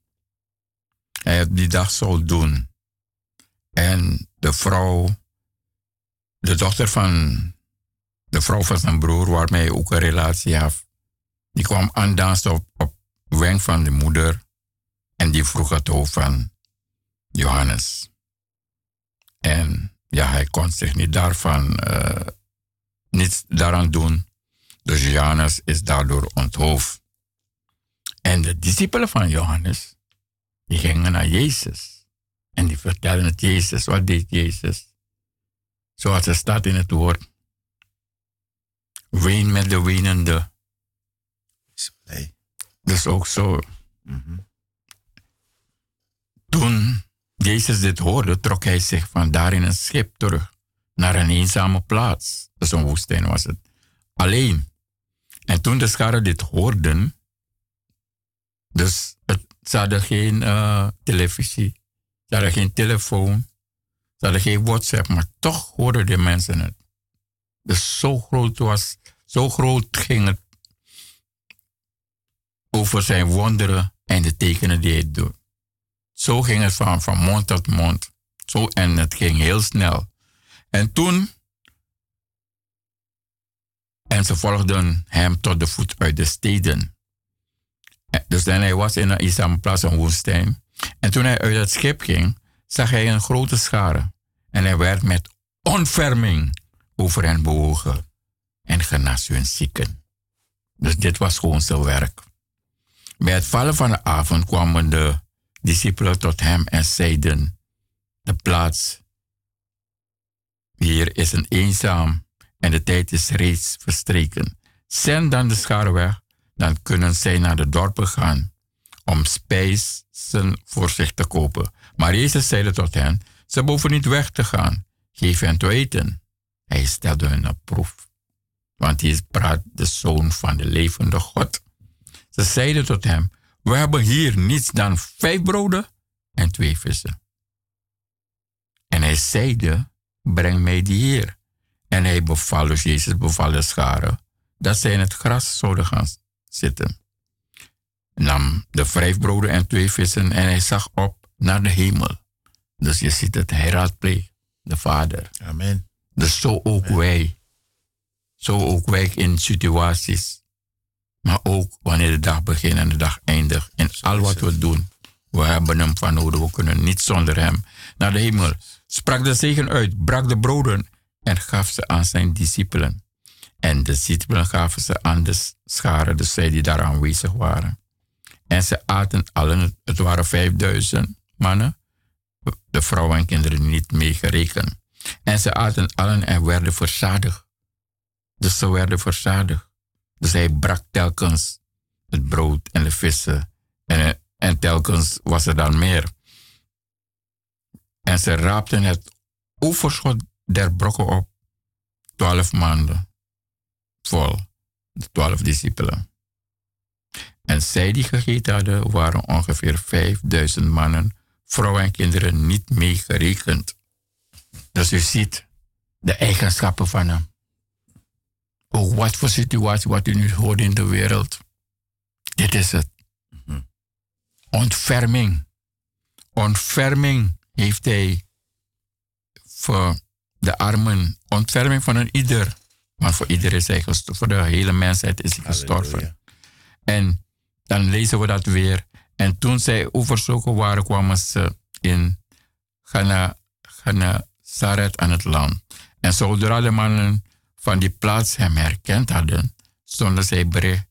hij die dag zou doen. En de vrouw, de dochter van de vrouw van zijn broer, waarmee hij ook een relatie had, die kwam aandansen op, op wenk van de moeder. En die vroeg het over van Johannes. En ja, hij kon zich niet daarvan, uh, niets daaraan doen. Dus Johannes is daardoor onthoofd. En de discipelen van Johannes, die gingen naar Jezus. En die vertelden het Jezus. Wat deed Jezus? Zoals het staat in het woord. Ween met de wenende. Nee. Dus ook zo. Mm -hmm. Toen Jezus dit hoorde, trok hij zich van daar in een schip terug naar een eenzame plaats. Dus een woestijn was het. Alleen. En toen de scharen dit hoorden, dus het, ze geen uh, televisie, ze geen telefoon, ze geen WhatsApp, maar toch hoorden de mensen het. Dus zo groot was, zo groot ging het over zijn wonderen en de tekenen die hij doet. Zo ging het van, van mond tot mond. Zo, en het ging heel snel. En toen. En ze volgden hem tot de voet uit de steden. Dus dan hij was in een eenzame plaats, een woestijn. En toen hij uit het schip ging, zag hij een grote schare en hij werd met onferming over hen bewogen en genas hun zieken. Dus dit was gewoon zijn werk. Bij het vallen van de avond kwamen de discipelen tot hem en zeiden: De plaats hier is een eenzaam en de tijd is reeds verstreken. Zend dan de schare weg, dan kunnen zij naar de dorpen gaan om spijzen voor zich te kopen. Maar Jezus zeide tot hen: Ze hoeven niet weg te gaan. Geef hen te eten. Hij stelde hun op proef. Want hij praat de zoon van de levende God. Ze zeiden tot hem: We hebben hier niets dan vijf broden en twee vissen. En hij zeide: Breng mij die hier. En hij beval, dus Jezus beval de scharen, dat zij in het gras zouden gaan zitten. Nam de vijf broden en twee vissen en hij zag op naar de hemel. Dus je ziet het, hij raadpleegt de Vader. Amen. Dus zo ook wij. Zo ook wij in situaties. Maar ook wanneer de dag begint en de dag eindigt. En al wat we doen, we hebben hem van nodig. We kunnen niet zonder hem naar de hemel. Sprak de zegen uit, brak de broden en gaf ze aan zijn discipelen. En de discipelen gaven ze aan de scharen, dus zij die daar aanwezig waren. En ze aten allen, het waren vijfduizend mannen, de vrouwen en kinderen niet meegerekend. En ze aten allen en werden verzadigd. Dus ze werden verzadigd. Dus hij brak telkens het brood en de vissen. En, en telkens was er dan meer. En ze raapten het overschot der brokken op. Twaalf maanden vol. De twaalf discipelen. En zij die gegeten hadden, waren ongeveer vijfduizend mannen, vrouwen en kinderen niet meegerekend. Dus u ziet de eigenschappen van hem. Ook wat voor situatie wat u nu hoort in de wereld. Dit is het. Ontferming. Ontferming heeft hij voor de armen. Ontferming van een ieder. Maar voor ieder is hij gestorven. Voor de hele mensheid is hij gestorven. Halleluja. En dan lezen we dat weer. En toen zij overzoeken waren, kwamen ze in Ghana, Ghana Saret aan het land. En zodra de mannen van die plaats hem herkend hadden, stonden zij bericht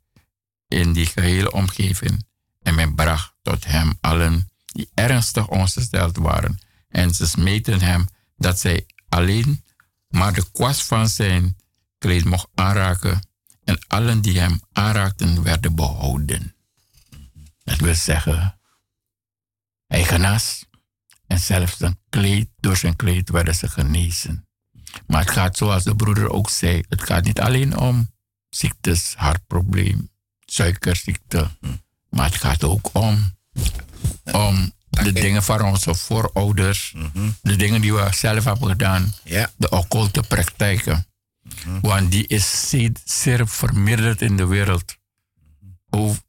in die gehele omgeving. En men bracht tot hem allen die ernstig ongesteld waren. En ze smeten hem dat zij alleen maar de kwast van zijn kleed mocht aanraken. En allen die hem aanraakten werden behouden. Dat wil zeggen, hij genas. En zelfs zijn kleed, door zijn kleed werden ze genezen. Maar het gaat zoals de broeder ook zei, het gaat niet alleen om ziektes, hartprobleem, suikerziekte. Maar het gaat ook om, om de dingen van onze voorouders, de dingen die we zelf hebben gedaan, de occulte praktijken. Want die is zeer, vermeerderd in de wereld.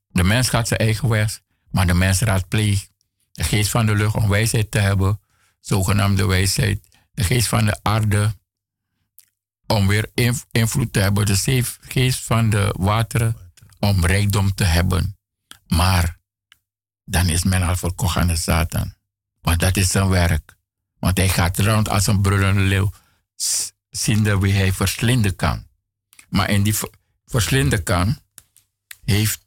De mens gaat zijn eigen weg, maar de mens raadpleegt de geest van de lucht om wijsheid te hebben, zogenaamde wijsheid. De geest van de aarde om weer inv- invloed te hebben. De geest van de wateren om rijkdom te hebben. Maar dan is men al verkocht aan de Satan. Want dat is zijn werk. Want hij gaat rond als een brullende leeuw, ziende wie hij verslinden kan. Maar in die ver- verslinden kan, heeft,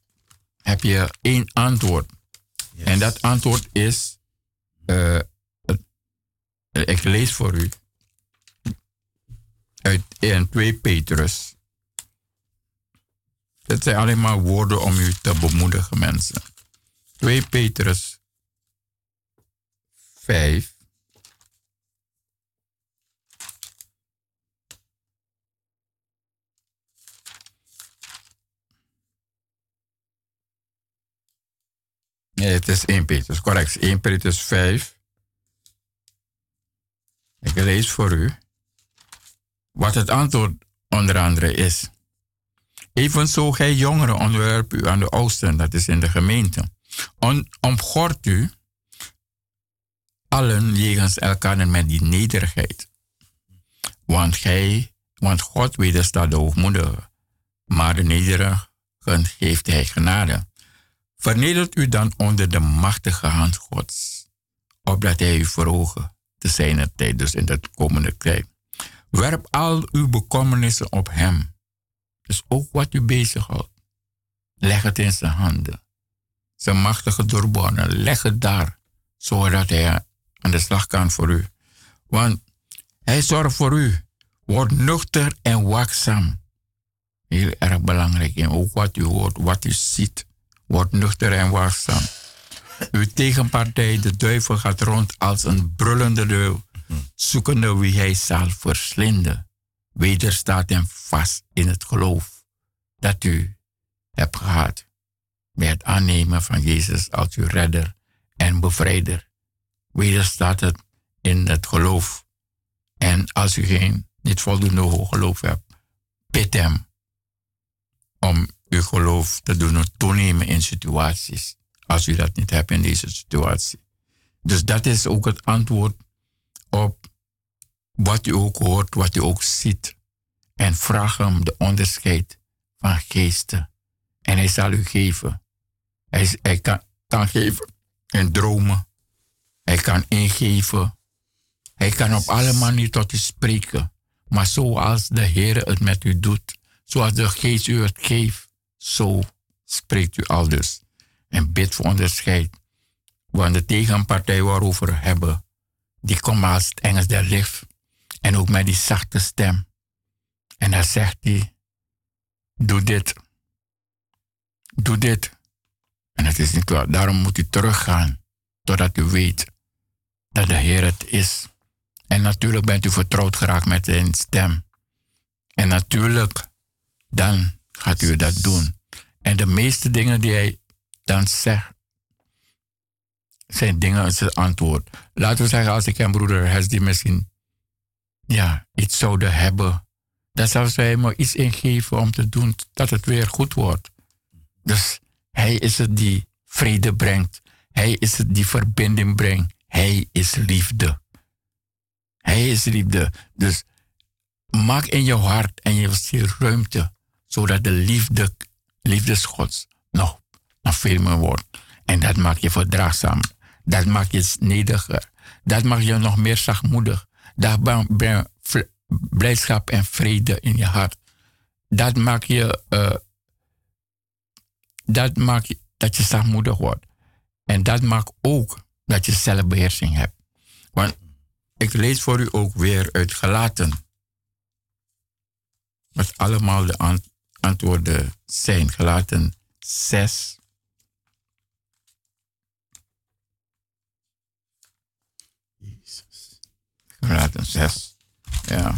heb je één antwoord. En dat antwoord is, eh, ik lees voor u uit 1 2 Petrus. Het zijn alleen maar woorden om u te bemoedigen, mensen. 2 Petrus 5. Nee, het is 1 Petrus, correct. 1 Petrus 5. Ik lees voor u wat het antwoord onder andere is. Evenzo gij jongeren onderwerp u aan de oosten, dat is in de gemeente. On, omgort u allen jegens elkaar met die nederigheid. Want gij, want God wederstaat de hoogmoedigen, maar de nederigen geeft hij genade. Vernedert u dan onder de machtige hand Gods, opdat hij u verhogen te zijn tijd, dus in de komende tijd. Werp al uw bekommernissen op hem. Dus ook wat u bezighoudt. Leg het in zijn handen. Zijn machtige doorboren, leg het daar, zodat hij aan de slag kan voor u. Want hij zorgt voor u. Word nuchter en waakzaam. Heel erg belangrijk. En ook wat u hoort, wat u ziet. Word nuchter en waakzaam. Uw tegenpartij, de duivel, gaat rond als een brullende leeuw, zoekende wie hij zal verslinden. Wederstaat hem vast in het geloof dat u hebt gehad bij het aannemen van Jezus als uw redder en bevrijder. Wederstaat het in het geloof. En als u geen, niet voldoende hoog geloof hebt, bid hem om uw geloof te doen toenemen in situaties als u dat niet hebt in deze situatie. Dus dat is ook het antwoord op wat u ook hoort, wat u ook ziet. En vraag hem de onderscheid van geesten. En hij zal u geven. Hij, hij kan, kan geven in dromen. Hij kan ingeven. Hij kan op alle manieren tot u spreken. Maar zoals de Heer het met u doet, zoals de Geest u het geeft, zo spreekt u al dus en bid voor onderscheid. Want de tegenpartij waarover we hebben, die komt als het Engels der licht. En ook met die zachte stem. En dan zegt hij, doe dit. Doe dit. En het is niet waar. Daarom moet u teruggaan, totdat u weet dat de Heer het is. En natuurlijk bent u vertrouwd geraakt met zijn stem. En natuurlijk, dan gaat u dat doen. En de meeste dingen die hij dan zeg, zijn dingen zijn antwoord. Laten we zeggen, als ik een broeder heb die misschien ja, iets zouden hebben, dan zou zij me iets ingeven om te doen dat het weer goed wordt. Dus hij is het die vrede brengt. Hij is het die verbinding brengt. Hij is liefde. Hij is liefde. Dus maak in je hart en je ziel ruimte, zodat de liefde, liefdesgods nog nog veel meer wordt. En dat maakt je verdraagzaam. Dat maakt je nederiger. Dat maakt je nog meer zachtmoedig. Dat brengt blijdschap en vrede in je hart. Dat maakt je, uh, dat maakt je, dat je zachtmoedig wordt. En dat maakt ook dat je zelfbeheersing hebt. Want ik lees voor u ook weer uit Gelaten. Wat allemaal de antwoorden zijn. Gelaten 6, Gelaten 6. Ja.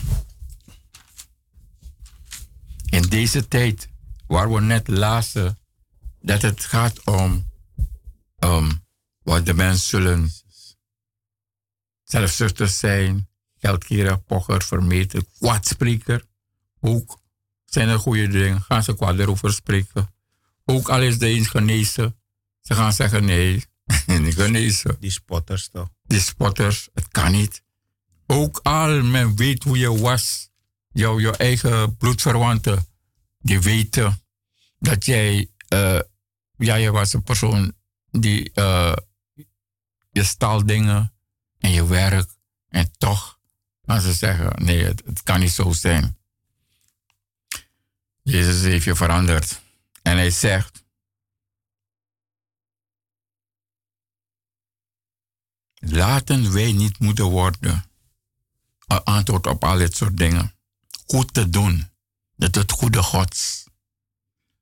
In deze tijd, waar we net lazen, dat het gaat om um, wat de mensen zullen zelfzuchtig zijn, geldgierig, pocher, vermeten, kwaadspreker. Ook zijn er goede dingen, gaan ze kwaad erover spreken. Ook al is de eens genezen, ze gaan zeggen nee, niet genezen. Die spotters toch? Die spotters, het kan niet. Ook al men weet hoe je was, jouw, jouw eigen bloedverwanten, die weten dat jij, uh, ja, je was een persoon die uh, je stal dingen en je werk en toch gaan ze zeggen, nee, het, het kan niet zo zijn. Jezus heeft je veranderd. En hij zegt, laten wij niet moeten worden antwoord op al dit soort dingen. Goed te doen. Dat het goede Gods.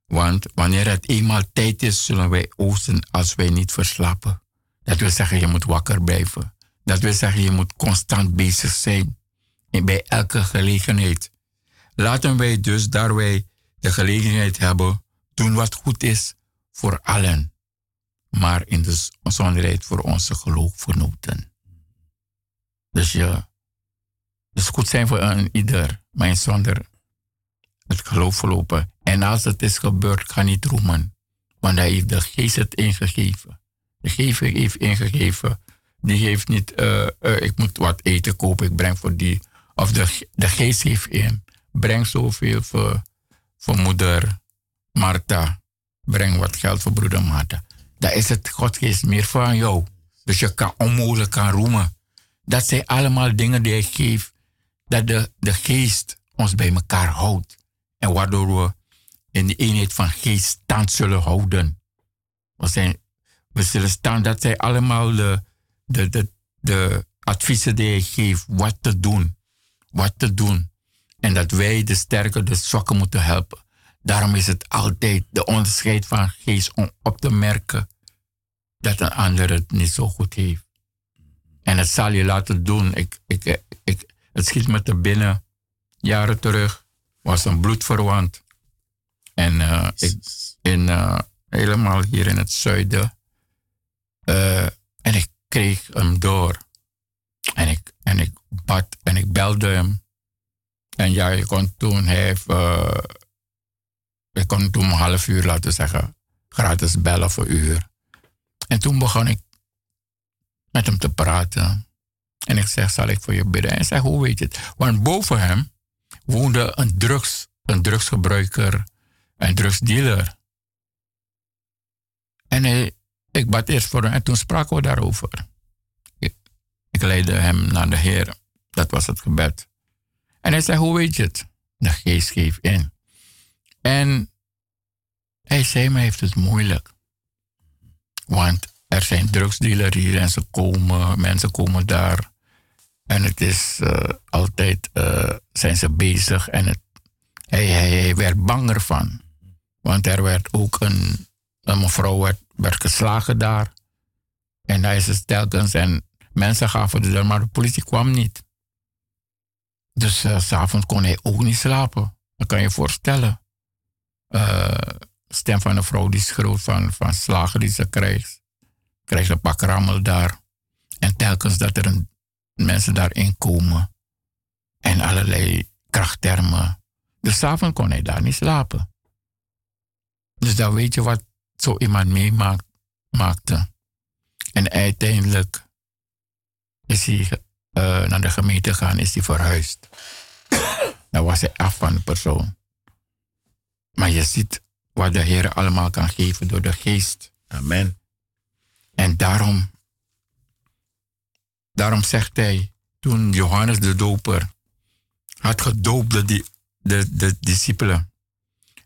Want wanneer het eenmaal tijd is, zullen wij oosten als wij niet verslapen. Dat wil zeggen, je moet wakker blijven. Dat wil zeggen, je moet constant bezig zijn. En bij elke gelegenheid. Laten wij dus, daar wij de gelegenheid hebben, doen wat goed is voor allen. Maar in de zonderheid voor onze geloofvernoten. Dus je het goed zijn voor een ieder, maar zonder het geloof verlopen. En als het is gebeurd, ga niet roemen. Want hij heeft de geest het ingegeven. De geest heeft ingegeven. Die heeft niet, uh, uh, ik moet wat eten kopen, ik breng voor die. Of de, de geest heeft in. Breng zoveel voor, voor moeder Martha. Breng wat geld voor broeder Martha. Dat is het Godgeest meer van jou. Dus je kan onmogelijk kan roemen. Dat zijn allemaal dingen die hij geeft. Dat de, de geest ons bij elkaar houdt. En waardoor we in de eenheid van geest stand zullen houden. We, zijn, we zullen staan, dat zijn allemaal de, de, de, de adviezen die hij geeft. Wat te doen. Wat te doen. En dat wij de sterke, de zwakke moeten helpen. Daarom is het altijd de onderscheid van geest om op te merken dat een ander het niet zo goed heeft. En het zal je laten doen. Ik, ik, ik, het schiet me te binnen. Jaren terug was een bloedverwant. En uh, ik, in, uh, helemaal hier in het zuiden. Uh, en ik kreeg hem door. En ik, en ik bad en ik belde hem. En ja, je kon toen, heeft, ik kon toen een half uur laten zeggen, gratis bellen voor uur. En toen begon ik met hem te praten. En ik zeg, zal ik voor je bidden? En hij zegt, hoe weet je het? Want boven hem woonde een, drugs, een drugsgebruiker, een drugsdealer. En hij, ik bad eerst voor hem en toen spraken we daarover. Ik, ik leidde hem naar de Heer. Dat was het gebed. En hij zei, hoe weet je het? De geest geeft in. En hij zei, mij heeft het moeilijk. Want er zijn drugsdealers hier en ze komen, mensen komen daar. En het is uh, altijd, uh, zijn ze bezig. En het, hij, hij, hij, werd banger van. Want er werd ook een, een mevrouw werd, werd geslagen daar. En hij is het telkens. En mensen gaven de maar de politie kwam niet. Dus uh, s'avonds kon hij ook niet slapen. Dat kan je voorstellen. Stem van een vrouw die schreeuwt van, van slagen die ze krijgt. Krijgt een pak rammel daar. En telkens dat er een, mensen daarin komen. En allerlei krachttermen. Dus s'avonds kon hij daar niet slapen. Dus dan weet je wat zo iemand meemaakte. En uiteindelijk is hij uh, naar de gemeente gegaan, is hij verhuisd. dan was hij af van de persoon. Maar je ziet wat de Heer allemaal kan geven door de geest. Amen. En daarom, daarom zegt hij, toen Johannes de Doper had gedoopt de, de, de, discipelen.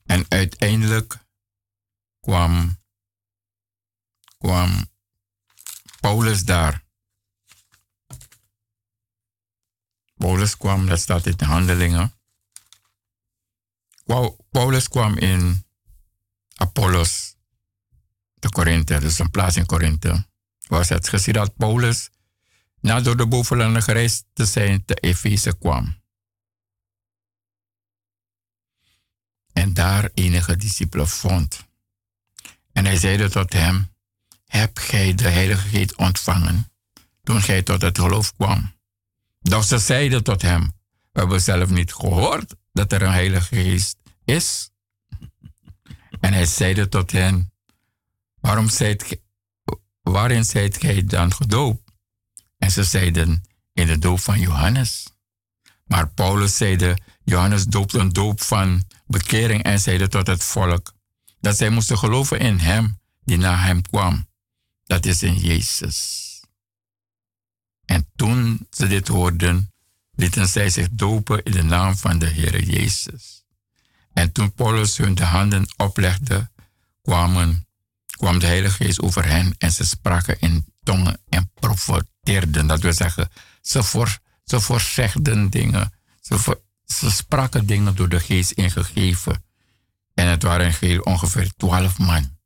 En uiteindelijk kwam, kwam Paulus daar. Paulus kwam, dat staat in de handelingen. Paulus kwam in Apollos de Korinthe, dus een plaats in Korinthe. Was het gezien dat Paulus, na door de bovenlanden gereisd te zijn, te Efeze kwam. En daar enige discipelen vond. En hij zeide tot hem, heb gij de Heilige Geest ontvangen toen gij tot het geloof kwam? Doch ze zeiden tot hem, we hebben zelf niet gehoord dat er een Heilige Geest is. En hij zeide tot hen, waarom zijt waarin zijt gij dan gedoopt? En ze zeiden, in de doop van Johannes. Maar Paulus zeide, Johannes doopte een doop van bekering en zeide tot het volk, dat zij moesten geloven in hem die na hem kwam. Dat is in Jezus. En toen ze dit hoorden, lieten zij zich dopen in de naam van de Heer Jezus. En toen Paulus hun de handen oplegde, kwamen, kwam de Heilige Geest over hen en ze spraken in tongen en profeteerden. Dat wil zeggen, ze, voor, ze voorzegden dingen, ze, voor, ze spraken dingen door de Geest ingegeven. En het waren geheel ongeveer twaalf man.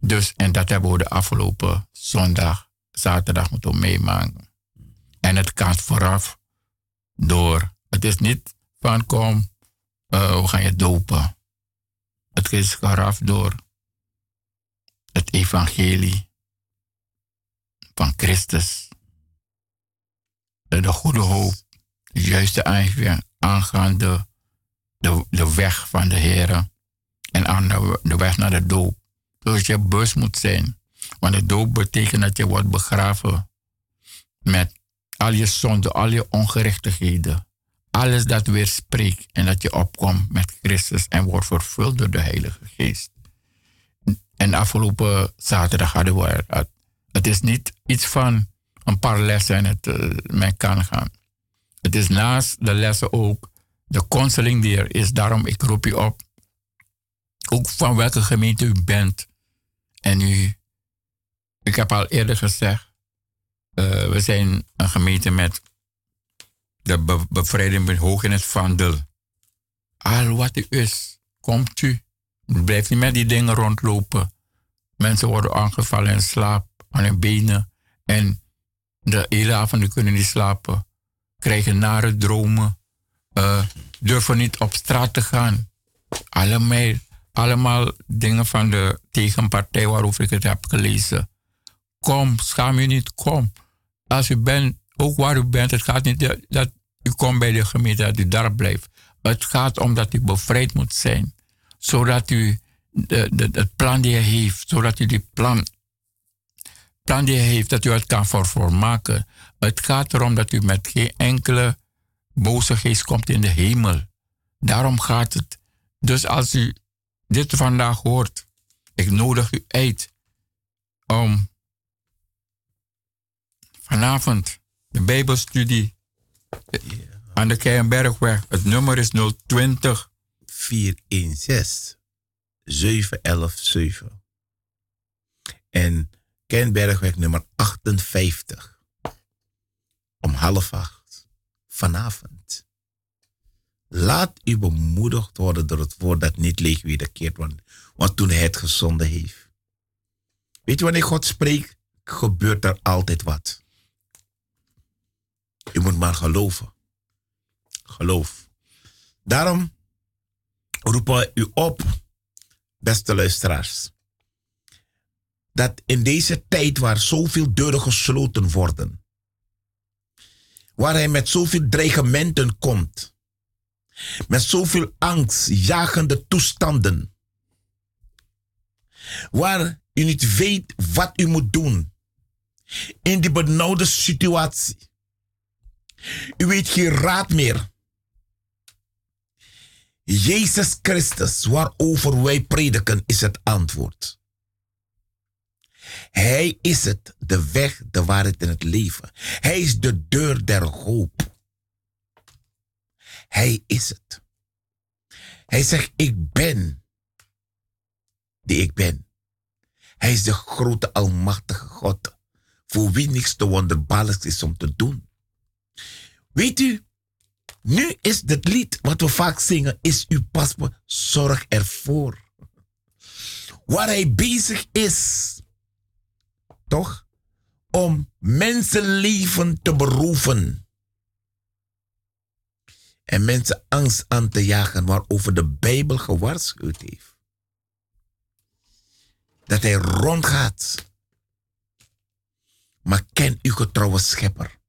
Dus, en dat hebben we de afgelopen zondag, zaterdag moeten meemaken. En het gaat vooraf door. Het is niet van kom, uh, we gaan je dopen. Het is vooraf door het evangelie van Christus. De, de goede hoop, de juiste aangaande de, de weg van de Heer en aan de, de weg naar de doop. Dus je bewust moet zijn. Want de doop betekent dat je wordt begraven met al je zonden, al je ongerechtigheden. Alles dat weer spreekt en dat je opkomt met Christus en wordt vervuld door de Heilige Geest. En afgelopen zaterdag hadden we Het is niet iets van een paar lessen en het uh, men kan gaan. Het is naast de lessen ook de counseling die er is. Daarom ik roep u op, ook van welke gemeente u bent. En u, ik heb al eerder gezegd, uh, we zijn een gemeente met de be bevrijding hoog in het vandel. Al wat u is, komt u. Blijf niet met die dingen rondlopen. Mensen worden aangevallen in slaap, aan hun benen. En de hele avond kunnen niet slapen. Krijgen nare dromen. Uh, durven niet op straat te gaan. Allemaal, allemaal dingen van de tegenpartij waarover ik het heb gelezen. Kom, schaam je niet, kom. Als u bent, ook waar u bent, het gaat niet dat u komt bij de gemeente, dat u daar blijft. Het gaat om dat u bevrijd moet zijn. Zodat u de, het plan die hij heeft, zodat u die plan, plan die heeft, dat u het kan voor maken. Het gaat erom dat u met geen enkele boze geest komt in de hemel. Daarom gaat het. Dus als u dit vandaag hoort, ik nodig u uit om vanavond de Bijbelstudie aan de Keienbergweg. Het nummer is 020 416 7117. En Keienbergweg nummer 58. Om half acht. Vanavond. Laat u bemoedigd worden door het woord dat niet leeg wederkeert. Want, want toen hij het gezonden heeft. Weet je, wanneer God spreekt, gebeurt er altijd wat. U moet maar geloven. Geloof. Daarom roepen we u op, beste luisteraars, dat in deze tijd waar zoveel deuren gesloten worden, waar hij met zoveel dreigementen komt, met zoveel angstjagende toestanden, waar u niet weet wat u moet doen in die benauwde situatie. U weet geen raad meer. Jezus Christus, waarover wij prediken, is het antwoord. Hij is het, de weg, de waarheid en het leven. Hij is de deur der hoop. Hij is het. Hij zegt, ik ben die ik ben. Hij is de grote almachtige God, voor wie niks te wonderbaarlijks is om te doen. Weet u, nu is het lied wat we vaak zingen, is uw paspoort, zorg ervoor. Waar hij bezig is, toch? Om mensenleven te beroeven. En mensen angst aan te jagen waarover de Bijbel gewaarschuwd heeft. Dat hij rondgaat. Maar ken uw getrouwe schepper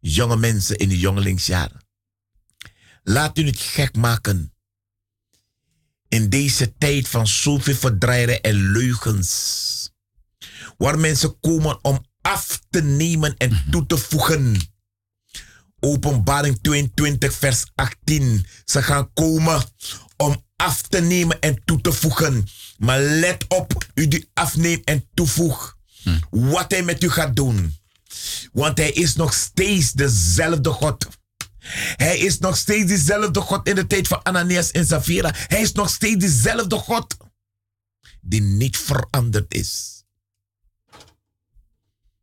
jonge mensen in de jongelingsjaren. Laat u niet gek maken. In deze tijd van zoveel verdrijven en leugens. Waar mensen komen om af te nemen en mhm. toe te voegen. Openbaring 22, vers 18. Ze gaan komen om af te nemen en toe te voegen. Maar let op, u die afneemt en toevoegt. Mhm. Wat hij met u gaat doen. Want hij is nog steeds dezelfde God. Hij is nog steeds dezelfde God in de tijd van Ananias en Safira. Hij is nog steeds dezelfde God die niet veranderd is.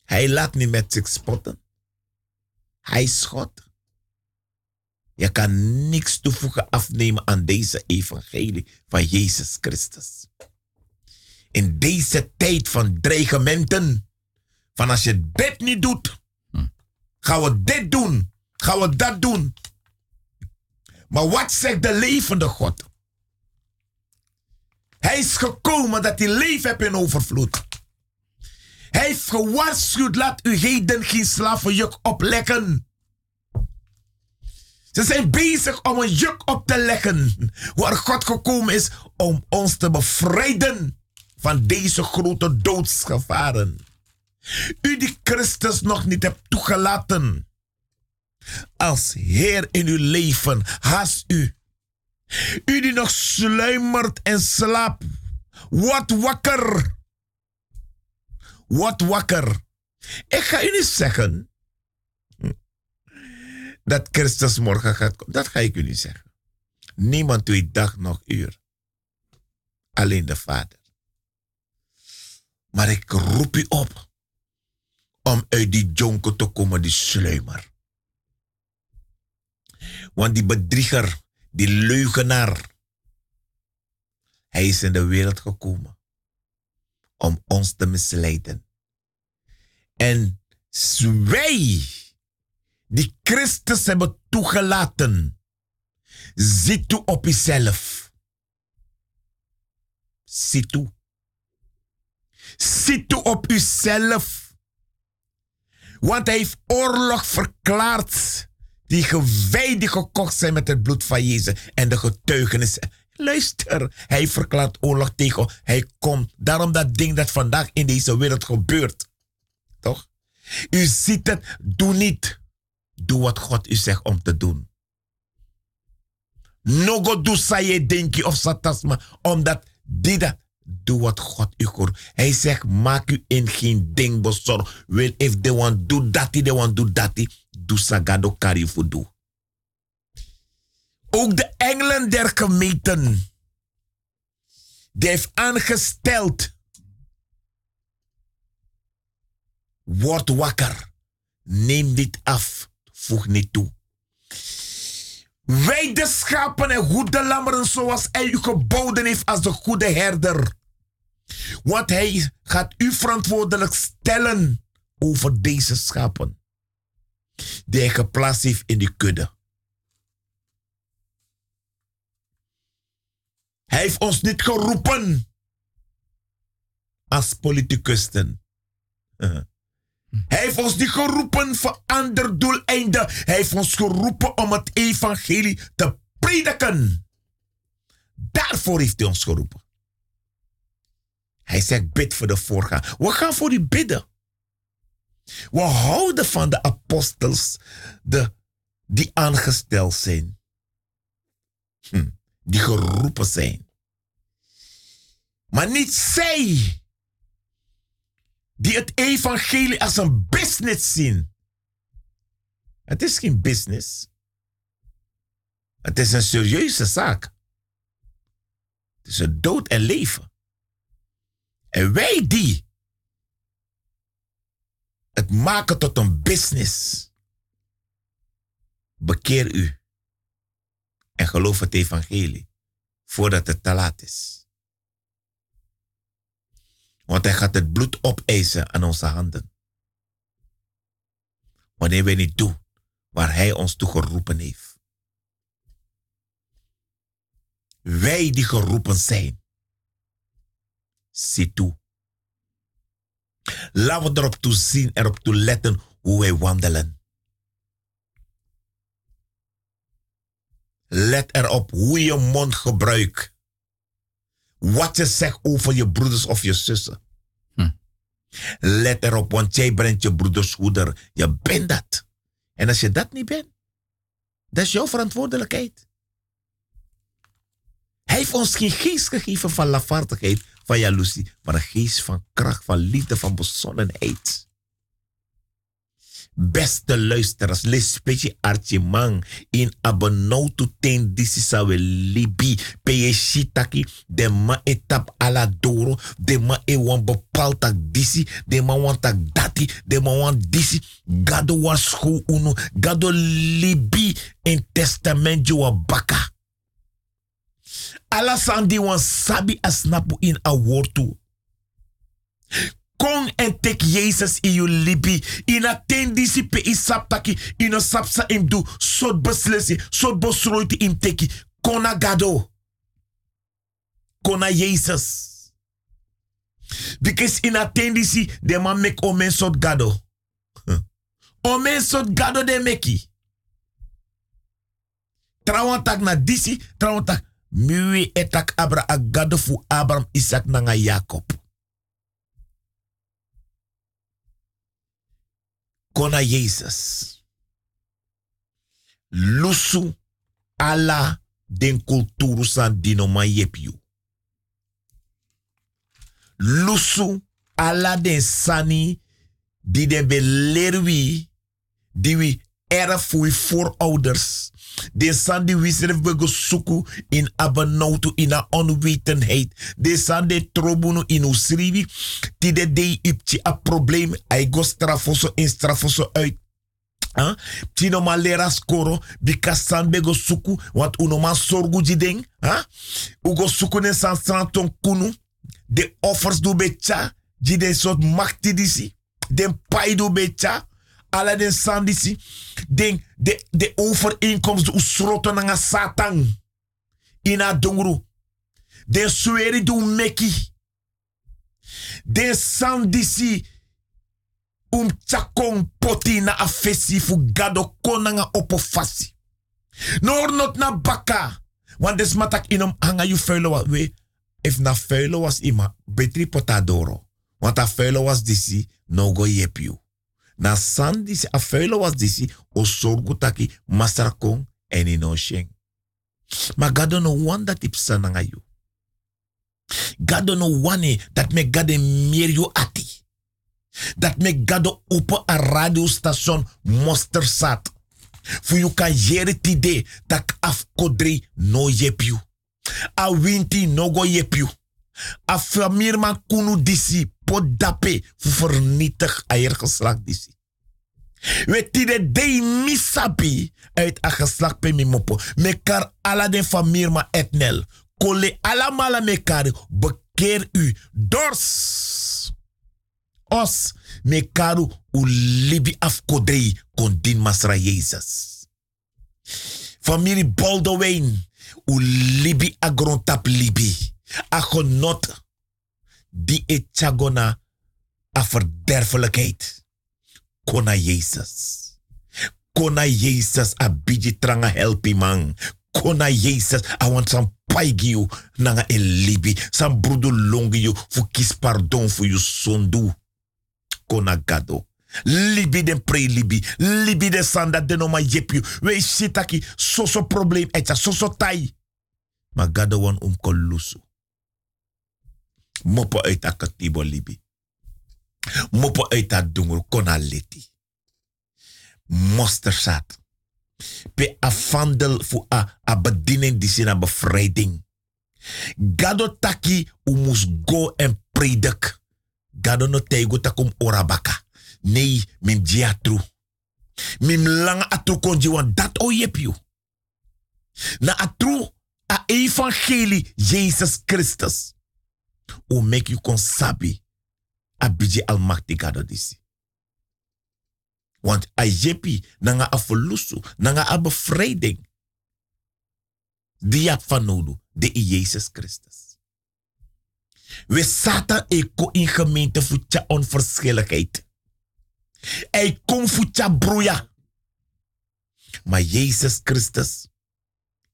Hij laat niet met zich spotten. Hij is God. Je kan niks toevoegen afnemen aan deze evangelie van Jezus Christus. In deze tijd van dreigementen van als je dit niet doet, gaan we dit doen, gaan we dat doen. Maar wat zegt de levende God? Hij is gekomen dat hij leven hebt in overvloed. Hij heeft gewaarschuwd, laat u heden geen slavenjuk opleggen. Ze zijn bezig om een juk op te leggen. Waar God gekomen is om ons te bevrijden van deze grote doodsgevaren. U die Christus nog niet hebt toegelaten. Als Heer in uw leven, haast u. U die nog sluimert en slaapt, word wakker. Word wakker. Ik ga u niet zeggen dat Christus morgen gaat komen. Dat ga ik u niet zeggen. Niemand weet dag nog uur. Alleen de Vader. Maar ik roep u op om uit die jonker te komen, die sluimer. Want die bedrieger, die leugenaar, hij is in de wereld gekomen om ons te misleiden. En wij, die Christus hebben toegelaten, zit toe op jezelf. Zit toe. Zit toe op uzelf. Want hij heeft oorlog verklaard. Die gewei die gekocht zijn met het bloed van Jezus. En de getuigenis. Luister, hij verklaart oorlog tegen. Hij komt. Daarom dat ding dat vandaag in deze wereld gebeurt. Toch? U ziet het. Doe niet. Doe wat God u zegt om te doen. Nogo doe saye denki of satasma. Omdat die dat. Doe wat God u hoort. Hij zegt, maak u in geen ding bezorgd. Well, if they want do that, they want do that. Doe sagado kari voor doe. Ook de engelen der gemeenten. Die heeft aangesteld. Word wakker. Neem dit af. Voeg niet toe. Wij de schapen en goede lammeren zoals hij u geboden heeft als de goede herder. Want hij gaat u verantwoordelijk stellen over deze schapen. Die hij geplaatst heeft in die kudde. Hij heeft ons niet geroepen als politicusten. Hij heeft ons niet geroepen voor ander doeleinden. Hij heeft ons geroepen om het evangelie te prediken. Daarvoor heeft hij ons geroepen. Hij zegt, bid voor de voorgaan. We gaan voor die bidden. We houden van de apostels de, die aangesteld zijn. Hm, die geroepen zijn. Maar niet zij die het evangelie als een business zien. Het is geen business. Het is een serieuze zaak. Het is een dood en leven. En wij die het maken tot een business. Bekeer u en geloof het evangelie voordat het te laat is. Want hij gaat het bloed opeisen aan onze handen. Wanneer wij niet doen waar hij ons toe geroepen heeft. Wij die geroepen zijn. Zie toe. Laten we erop toe zien, erop toe letten hoe wij wandelen. Let erop hoe je mond gebruikt wat je zegt over je broeders of je zussen. Hm. Let erop, want jij bent je broedershoeder. Je bent dat. En als je dat niet bent, dat is jouw verantwoordelijkheid. Hij heeft ons geen geest gegeven van lafaardigheid, van jaloezie, maar een geest van kracht, van liefde, van bezonnenheid. Beste luisteraars, les petje archimang in abonautu ten disi sawe libi. Peye shitaki de ma etap ala doro. De ma e wan bepaald tak disi. De ma wan tak dati. De ma wan disi. Gado was scho unu. Gado libi. In testament wa baka. Ala sandi wan sabi asnapu in a wortu Kom en tek Jezus in je libi. In a ten disi pe isaptaki. In a sapsa im du. Sot beslesi. Sot besroiti im teki. Kona gado. Kona Jezus. Because in a ten disi. De man mek omen sot gado. Omen sot gado de meki. Trawantak na disi. Trawantak. Miwe etak abra a gado fu Abraham, Isaac, nanga Jacob. Kona Jezus. Lusu ala den kulturu san dinoma yepiu. Lusu Alla den sani die de belerwi, die we erf voor voorouders. De san die we zelf bego suku in abenautu in a onwetendheid. De san de trobunu in usrivi. Ti de ipchi a probleem. Ay go strafoso in strafoso uit. Huh? Tino ma lera skoro, bika san bego suku, want uno ma sorgu jideng. Huh? Ugo suku ne san san kunu. De offers do becha, jide sot makti disi. Den pai do becha, ala den san disi. Den, de, de overeenkomst, de usroto nanga satan. Ina dongru. Den sueri do meki. Den san disi um chakong poti na afesi fu gado konanga opofasi. Nor not na baka. Want des matak inom hanga you wat we. If na vuilo was ima, betri potadoro. Want a vuilo was disi, no go yep you. Na san disi, a was disi, o taki, en ino sheng. Maar gado no you. Gado no one dat me gade ati dat me gado open een radiostation Mostersat. Voor je kan jere tide dat afkodri no yepju. A winti no go. A famir man kunu disi pot dape voor vernietig eier geslacht disi. We tide de misabi uit a geslacht pe mi mopo. Mekar ala den famir ma etnel. Kole alamala mekar bekeer u dors os me karu u libi afkodrei kon din masra Jezus. Familie Baldwin u libi agrontap libi. Agonot die e a verderfelijkheid. Kona Jezus. Kona Jezus a biji tranga helpi man. Kona Jezus a want some paigiu nanga e libi. Sam brudu longi fu kis pardon fu you sondu kona gado. Libi den pre libi. Libi de sanda de no ma yepiu. We sitaki soso probleem etja soso tai. Ma gado wan um kolusu. Mopo uit akatibo libi. Mopo uit a dungur kona leti. Mostersat. Pe afandel fu a, a bediening bevrijding. Gado taki umus go en predik. Gado no teigo takum orabaka. Nee, mim diatru. Mim lang atru konji wan dat o yep Na atru a evangelie Jezus Christus. O make you kon sabi. A biji almachtig gado disi. Want a yepi nanga a nanga a bevrijding. Die heb van nodig, de Jezus Christus. We zaten eko in gemeente voor tja onverschilligheid. Hij komt voor tja broeia. Maar Jezus Christus,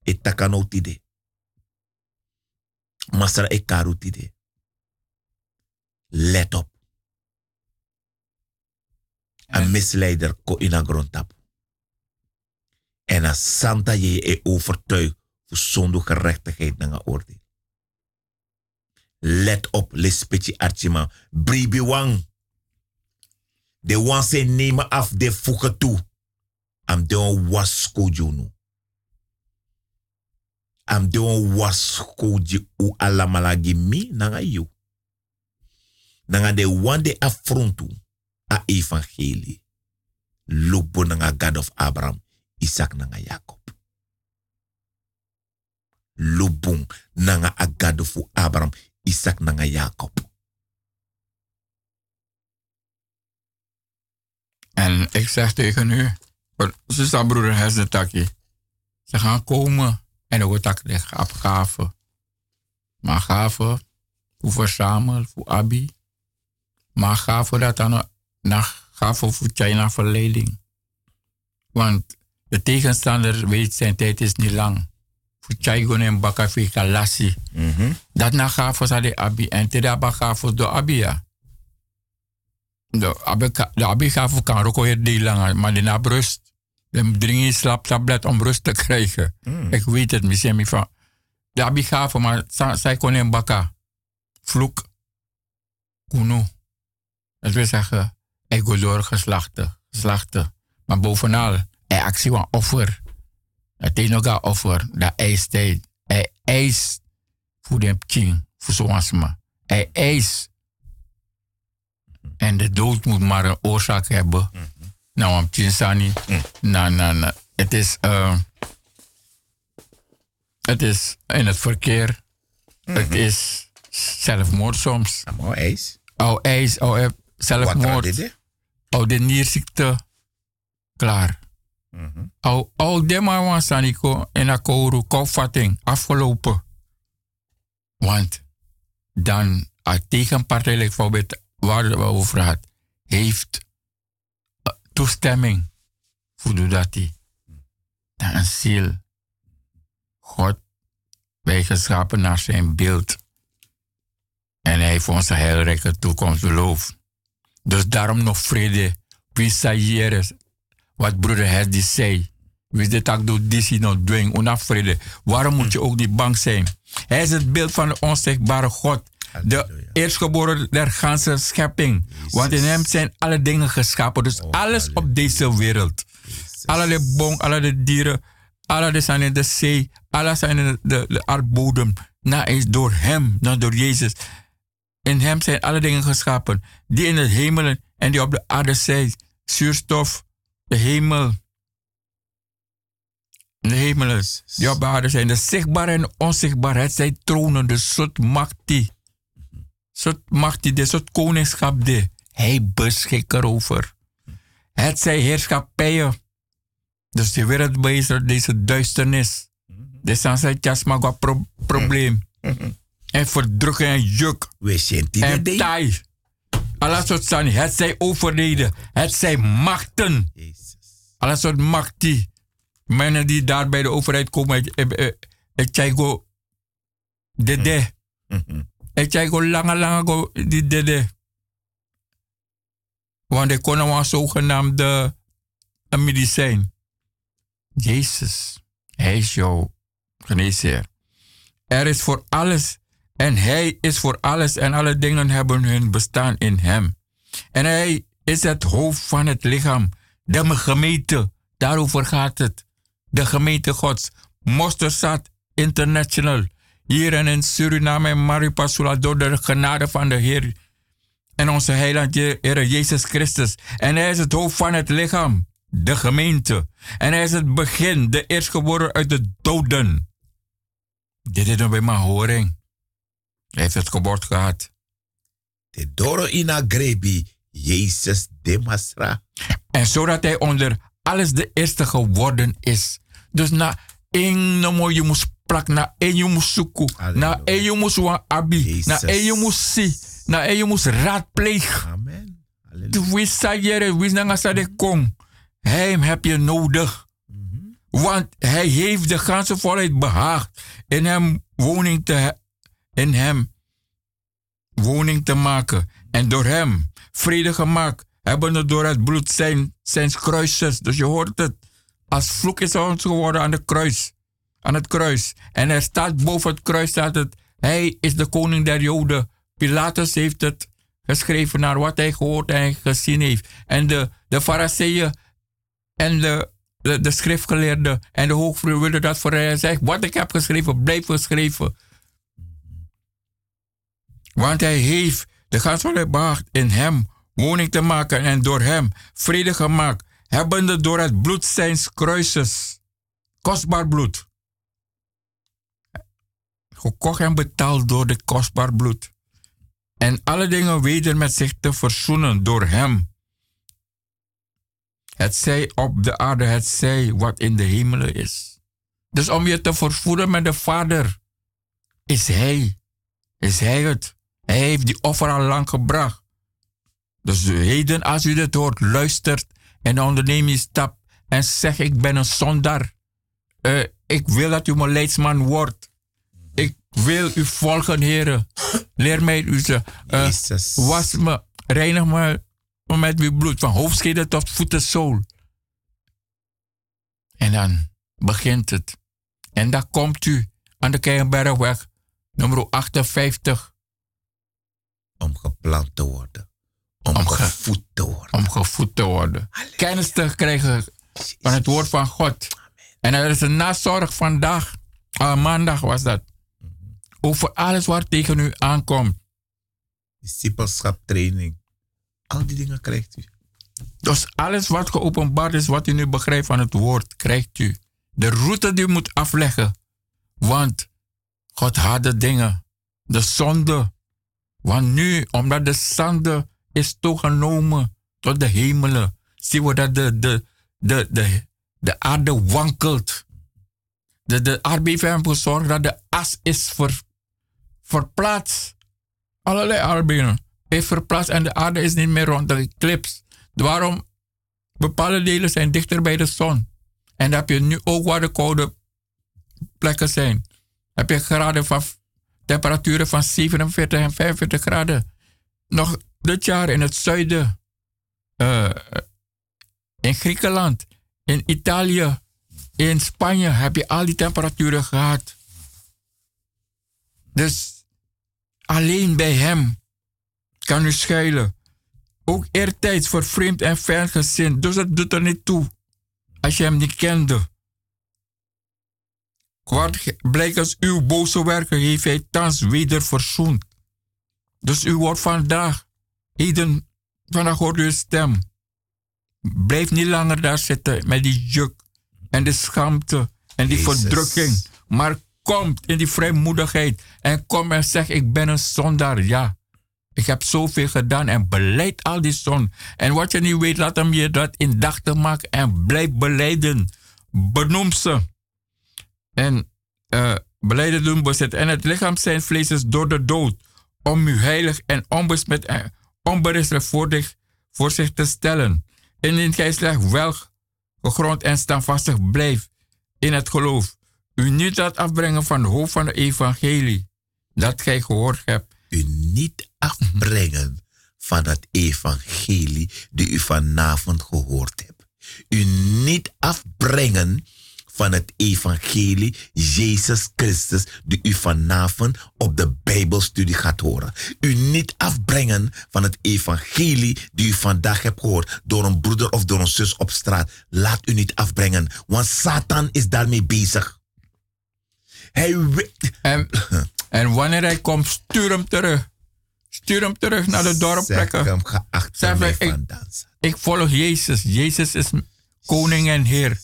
het takano tide. Masra e karu tide. Let op. Een misleider ko in een grondtap. En een santa je e overtuig voor zonder gerechtigheid naar een oordeel. Let op, lespetje archima. Bribi wang. De wan se nemen af de fuge toe. Am de on wasko junu. Am de on wasko ji u alamalagi mi nanga you. Nanga de wan de affrontu a evangelie. Lobo nanga God of Abraham, Isaac nanga Jacob. Lobong nanga a God of Abraham, Isaac nanga Jacob. En ik zeg tegen u, zijn broeder Herzetaki. Ze gaan komen en ook tak de opgave. Maar gave, voor verzamelen, voor abi. Maar gave dat dan naar gave voor China verleiding. Want de tegenstander weet zijn tijd is niet lang. Voor China en Bakafi Kalasi. Dat na gave sa de abi en te da gave do abi ja. De abi, de abi gave kan ook weer deel langer, maar de na brust. De dringend slaaptablet om rust te krijgen. Ik weet het misschien niet van. De abi gave, maar sa- zij kon in baka. Vloek. Kuno. Dat wil zeggen, hij gaat door geslachten, geslachten. Maar bovenal, hij actie van offer. Het is nog een offer, dat eist hij. Hij eist voor de king, voor me. Hij eist. En de dood moet maar een oorzaak hebben. Nou, am Chinsani. Nou, nou, nou. Het is, uh, het is in het verkeer. Het is zelfmoord soms. Oh, ijs. Oh, ijs, oh, eh, zelfmoord. Oh, de nierziekte. Klaar. Oh, oh, de was Saniko en Akoru, kopvatting, afgelopen. Want dan, een tegenpartij, bijvoorbeeld, waar we over had, heeft eh, toestemming voor dat hij dan een ziel. God, wij geschapen naar zijn beeld. En hij heeft onze heilrijke toekomst beloofd. Dus daarom nog vrede. Wie zei hier wat broeder Hesdy zei. Wie dit ook dit is nog dwing, onafvrede. Waarom moet je ook niet bang zijn? Hij is het beeld van de onzichtbare God. De eerstgeboren der ganse schepping. Want in hem zijn alle dingen geschapen. Dus alles op deze wereld. Alle boom, alle dieren, alle de zijn in de zee, alle zijn in de, de, de aardbodem. Nou, is door hem, door Jezus. In hem zijn alle dingen geschapen, die in de hemelen en die op de aarde zijn. Zuurstof, de hemel. De hemelen, die op de aarde zijn. De zichtbare en onzichtbare, het zijn tronen, de soort macht die. Soort macht die, de soort koningschap die. Hij beschikt erover. Het zijn heerschappijen. Dus de wereldbeheerser, deze duisternis. De maar wat pro probleem. En verdrukking en juk. We zijn die En taai. Alle soort zijn, het zijn overleden. Het zijn machten. Jezus. Alle soort machten. Mensen die daar bij de overheid komen. Het- Het jij go. Dede. Het jij go lange lange go. Die dede. Want die konden wel zogenaamde een medicijn. Jezus. Hij is jouw geneesheer. Er is voor alles en hij is voor alles en alle dingen hebben hun bestaan in hem. En hij is het hoofd van het lichaam, de gemeente. Daarover gaat het. De gemeente Gods. Mosterdstad International. Hier en in Suriname en Maripasula door de genade van de Heer en onze heiland Heer Jezus Christus. En hij is het hoofd van het lichaam, de gemeente. En hij is het begin, de eerstgeboren uit de doden. Dit is nog bij mijn horing. Hij heeft het geboorte gehad. De Doro ina grebi. Jezus de Masra. En zodat hij onder alles de eerste geworden is. Dus na één nomo je moest plak, na één je moest zoeken, na één je moest wan abi, na één je moest zien, na één je moest raadplegen. Amen. Wist sagere, wist na ngasa de kom. Hem heb je nodig. Want hij heeft de ganse volheid behaagd in hem woning te, in hem woning te maken. En door hem vrede gemaakt. Hebben we door het bloed zijn, zijn kruises. Dus je hoort het. Als vloek is ons geworden aan de kruis. Aan het kruis. En er staat boven het kruis staat het. Hij is de koning der Joden. Pilatus heeft het geschreven naar wat hij gehoord en gezien heeft. En de, de fariseeën en de, de, de schriftgeleerden en de hoogvrouw willen dat voor hij zegt. Wat ik heb geschreven, blijft geschreven. Want hij heeft de ganse behaagd in hem woning te maken en door hem vrede gemaakt. Hebbende door het bloed zijns kruises. Kostbaar bloed. Gekocht en betaald door dit kostbaar bloed. En alle dingen weder met zich te verzoenen door hem. Het zij op de aarde, het zij wat in de hemelen is. Dus om je te vervoeden met de Vader, is Hij. Is Hij het. Hij heeft die offer al lang gebracht. Dus heden, als u dit hoort, luistert en onderneem die stap en zeg: Ik ben een zondaar. Eh, ik wil dat u mijn leidsman wordt. Ik wil u volgen, heren. Leer mij u ze. eh, was me, reinig me met uw bloed, van hoofdschede tot voeten zool. En dan begint het. En dan komt u aan de Keienbergweg, nummer 58. Om geplant te worden. Om, Om ge- gevoed te worden. om gevoed te worden. Kennis te krijgen van het woord van God. En er is een nazorg vandaag, ah, maandag was dat, over alles wat tegen u aankomt. Discipelschap, training. Al die dingen krijgt u. Dus alles wat geopenbaard is, wat u nu begrijpt van het woord, krijgt u. De route die u moet afleggen. Want God had de dingen, de zonde. Want nu, omdat de zonde is toegenomen tot de hemelen, zien we dat de, de, de, de, de aarde wankelt. De, de aardbeving heeft gezorgd dat de as is ver, verplaatst. Allerlei aardbevingen is verplaatst en de aarde is niet meer rond de eclipse. Waarom? Bepaalde delen zijn dichter bij de zon. En dan heb je nu ook waar de koude plekken zijn. Heb je graden van temperaturen van 47 en 45 graden. Nog dit jaar in het zuiden, eh, in Griekenland, in Italië, in Spanje heb je al die temperaturen gehad. Dus alleen bij hem kan u schuilen. Ook eertijds vervreemd en vergezind. Dus het doet er niet toe als je hem niet kende. Wat blijkens uw boze werken heeft hij thans weder verzoend. Dus u wordt vandaag, heden, vandaag hoort u een stem. Blijf niet langer daar zitten met die juk en de schaamte en die Jezus. verdrukking. Maar kom in die vrijmoedigheid en kom en zeg ik ben een zondaar. Ja, ik heb zoveel gedaan en beleid al die zon. En wat je niet weet, laat hem je dat in dag te maken en blijf beleiden. Benoem ze. En eh beleiden doen bezet. En het lichaam zijn vlees is door de dood. Om u heilig en onbesmet en onberispelijk voor, zich- voor zich te stellen. Indien gij slechts wel gegrond en standvastig blijft in het geloof. U niet laat afbrengen van de hoofd van de evangelie. Dat gij gehoord hebt. U niet afbrengen van het evangelie die u vanavond gehoord hebt. U niet afbrengen van het evangelie Jezus Christus die u vanavond op de Bijbelstudie gaat horen. U niet afbrengen van het evangelie die u vandaag hebt gehoord door een broeder of door een zus op straat. Laat u niet afbrengen, want Satan is daarmee bezig. Hij. En, en wanneer hij komt, stuur hem terug. Stuur hem terug naar de Zeg dorpplekken. hem geacht Zeg hem, ik- vandaan. Ik volg Jezus. Jezus is koning en heer.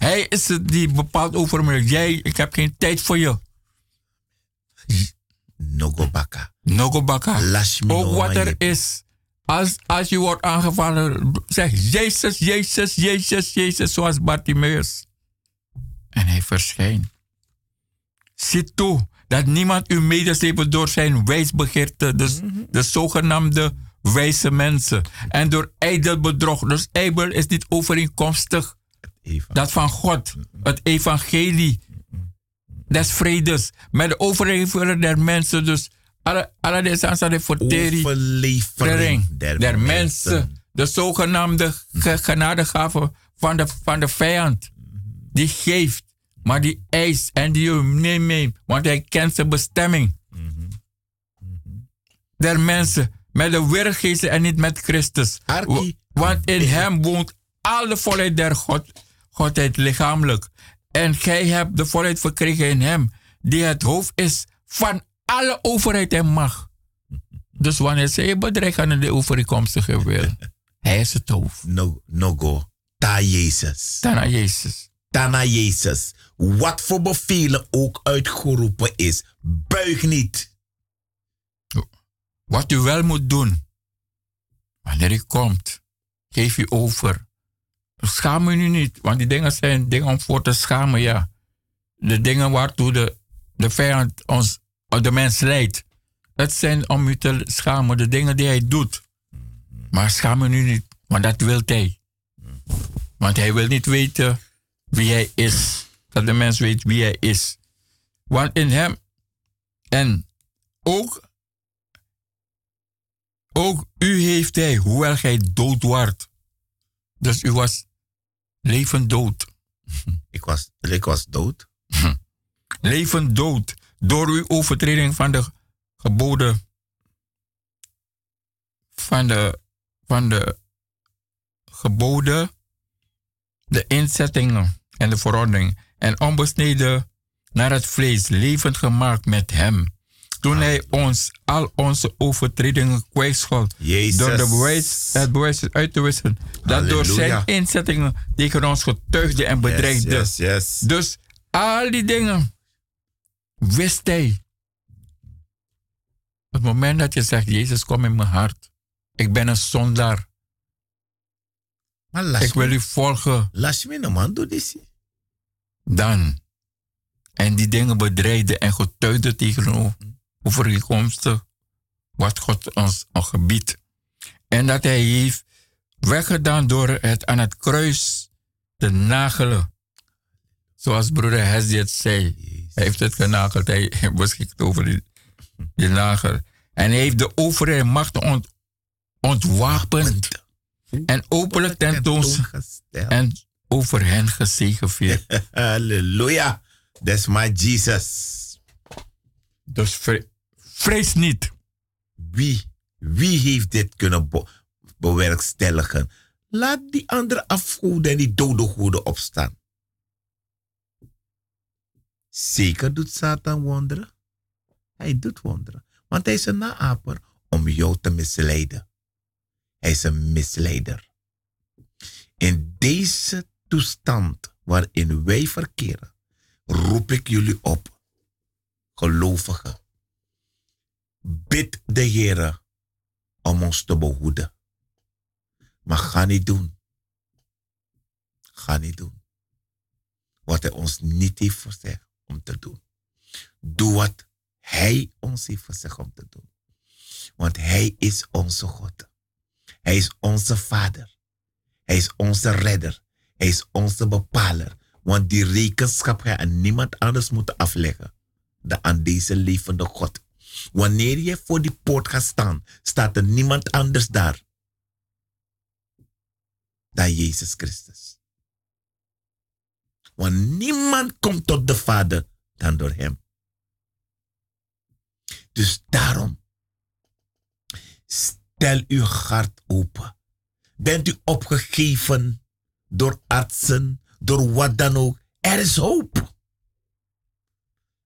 Hij is het die bepaalt over me. Jij, ik heb geen tijd voor je. Nogobaka. Nogobaka. Ook wat er is. Als, als je wordt aangevallen, zeg Jezus, Jezus, Jezus, Jezus, zoals Bartimaeus. En hij verschijnt. Zie toe dat niemand u medesleept door zijn wijsbegeerte, dus de zogenaamde wijze mensen. En door ijdel bedrog. Dus ijdel is niet overeenkomstig Even. dat van God, het evangelie des vredes, met de overlevering der mensen. Dus alle, alle aanstaande vertering Overlevering der, der, mensen. De zogenaamde ge- genadegaven van de, van de vijand. Die geeft, maar die eist en die neemt mee, want hij kent zijn bestemming. Der mensen met de wereldgeesten en niet met Christus. Want in hem woont al de volheid der God, Godheid lichamelijk. En gij hebt de volheid verkregen in hem, die het hoofd is van alle overheid en macht. Dus wanneer zij bedreigen aan de overeenkomstige wil, hij is het hoofd. No, no go. Ta Jezus. Dan aan Jezus. Tana Jezus. Wat voor bevelen ook uitgeroepen is. Buig niet. Wat u wel moet doen, wanneer u komt, geef u over. Schaam u nu niet, want die dingen zijn dingen om voor te schamen, ja. De dingen waartoe de, de vijand ons, de mens leidt. Het zijn om u te schamen, de dingen die hij doet. Maar schaam u nu niet, want dat wil hij. Want hij wil niet weten wie hij is. Dat de mens weet wie hij is. Want in hem, en ook ook u heeft hij, hoewel gij dood waart. Dus u was levend dood. Ik was, ik was dood. Levend dood. Door uw overtreding van de geboden. Van de van de geboden, de inzettingen en de verordening en onbesneden naar het vlees, levend gemaakt met hem. Toen hij ons al onze overtredingen kwijtschold. Door de bewijs, het bewijs uit te wisselen. Dat door zijn inzettingen tegen ons getuigde en bedreigde. Yes, yes, yes. Dus al die dingen wist hij. Het moment dat je zegt, Jezus, kom in mijn hart. Ik ben een zondaar. Maar Ik wil u volgen. Las me no man, dit. Dan. En die dingen bedreigde en getuigde tegenover overeenkomstig wat God ons, gebiedt. En dat hij heeft weggedaan door het aan het kruis te nagelen. Zoals broeder Hesdy het zei. Hij heeft het genageld. Hij beschikt over die, die nagel. En hij heeft de overheid macht ont, ontwapend. En openlijk tentoon en over hen gezegevierd. Halleluja. That's my Jesus. Dus vrees niet. Wie, wie heeft dit kunnen be- bewerkstelligen? Laat die andere afgoeden en die dode goeden opstaan. Zeker doet Satan wonderen. Hij doet wonderen. Want hij is een naaper om jou te misleiden. Hij is een misleider. In deze toestand waarin wij verkeren, roep ik jullie op, gelovigen. Bid de Heer om ons te behoeden. Maar ga niet doen. Ga niet doen. Wat hij ons niet heeft gezegd om te doen. Doe wat hij ons heeft gezegd om te doen. Want hij is onze God. Hij is onze vader. Hij is onze redder. Hij is onze bepaler. Want die rekenschap ga je aan niemand anders moeten afleggen dan aan deze levende God. Wanneer je voor die poort gaat staan, staat er niemand anders daar dan Jezus Christus. Want niemand komt tot de Vader dan door Hem. Dus daarom, stel uw hart open. Bent u opgegeven door artsen, door wat dan ook? Er is hoop.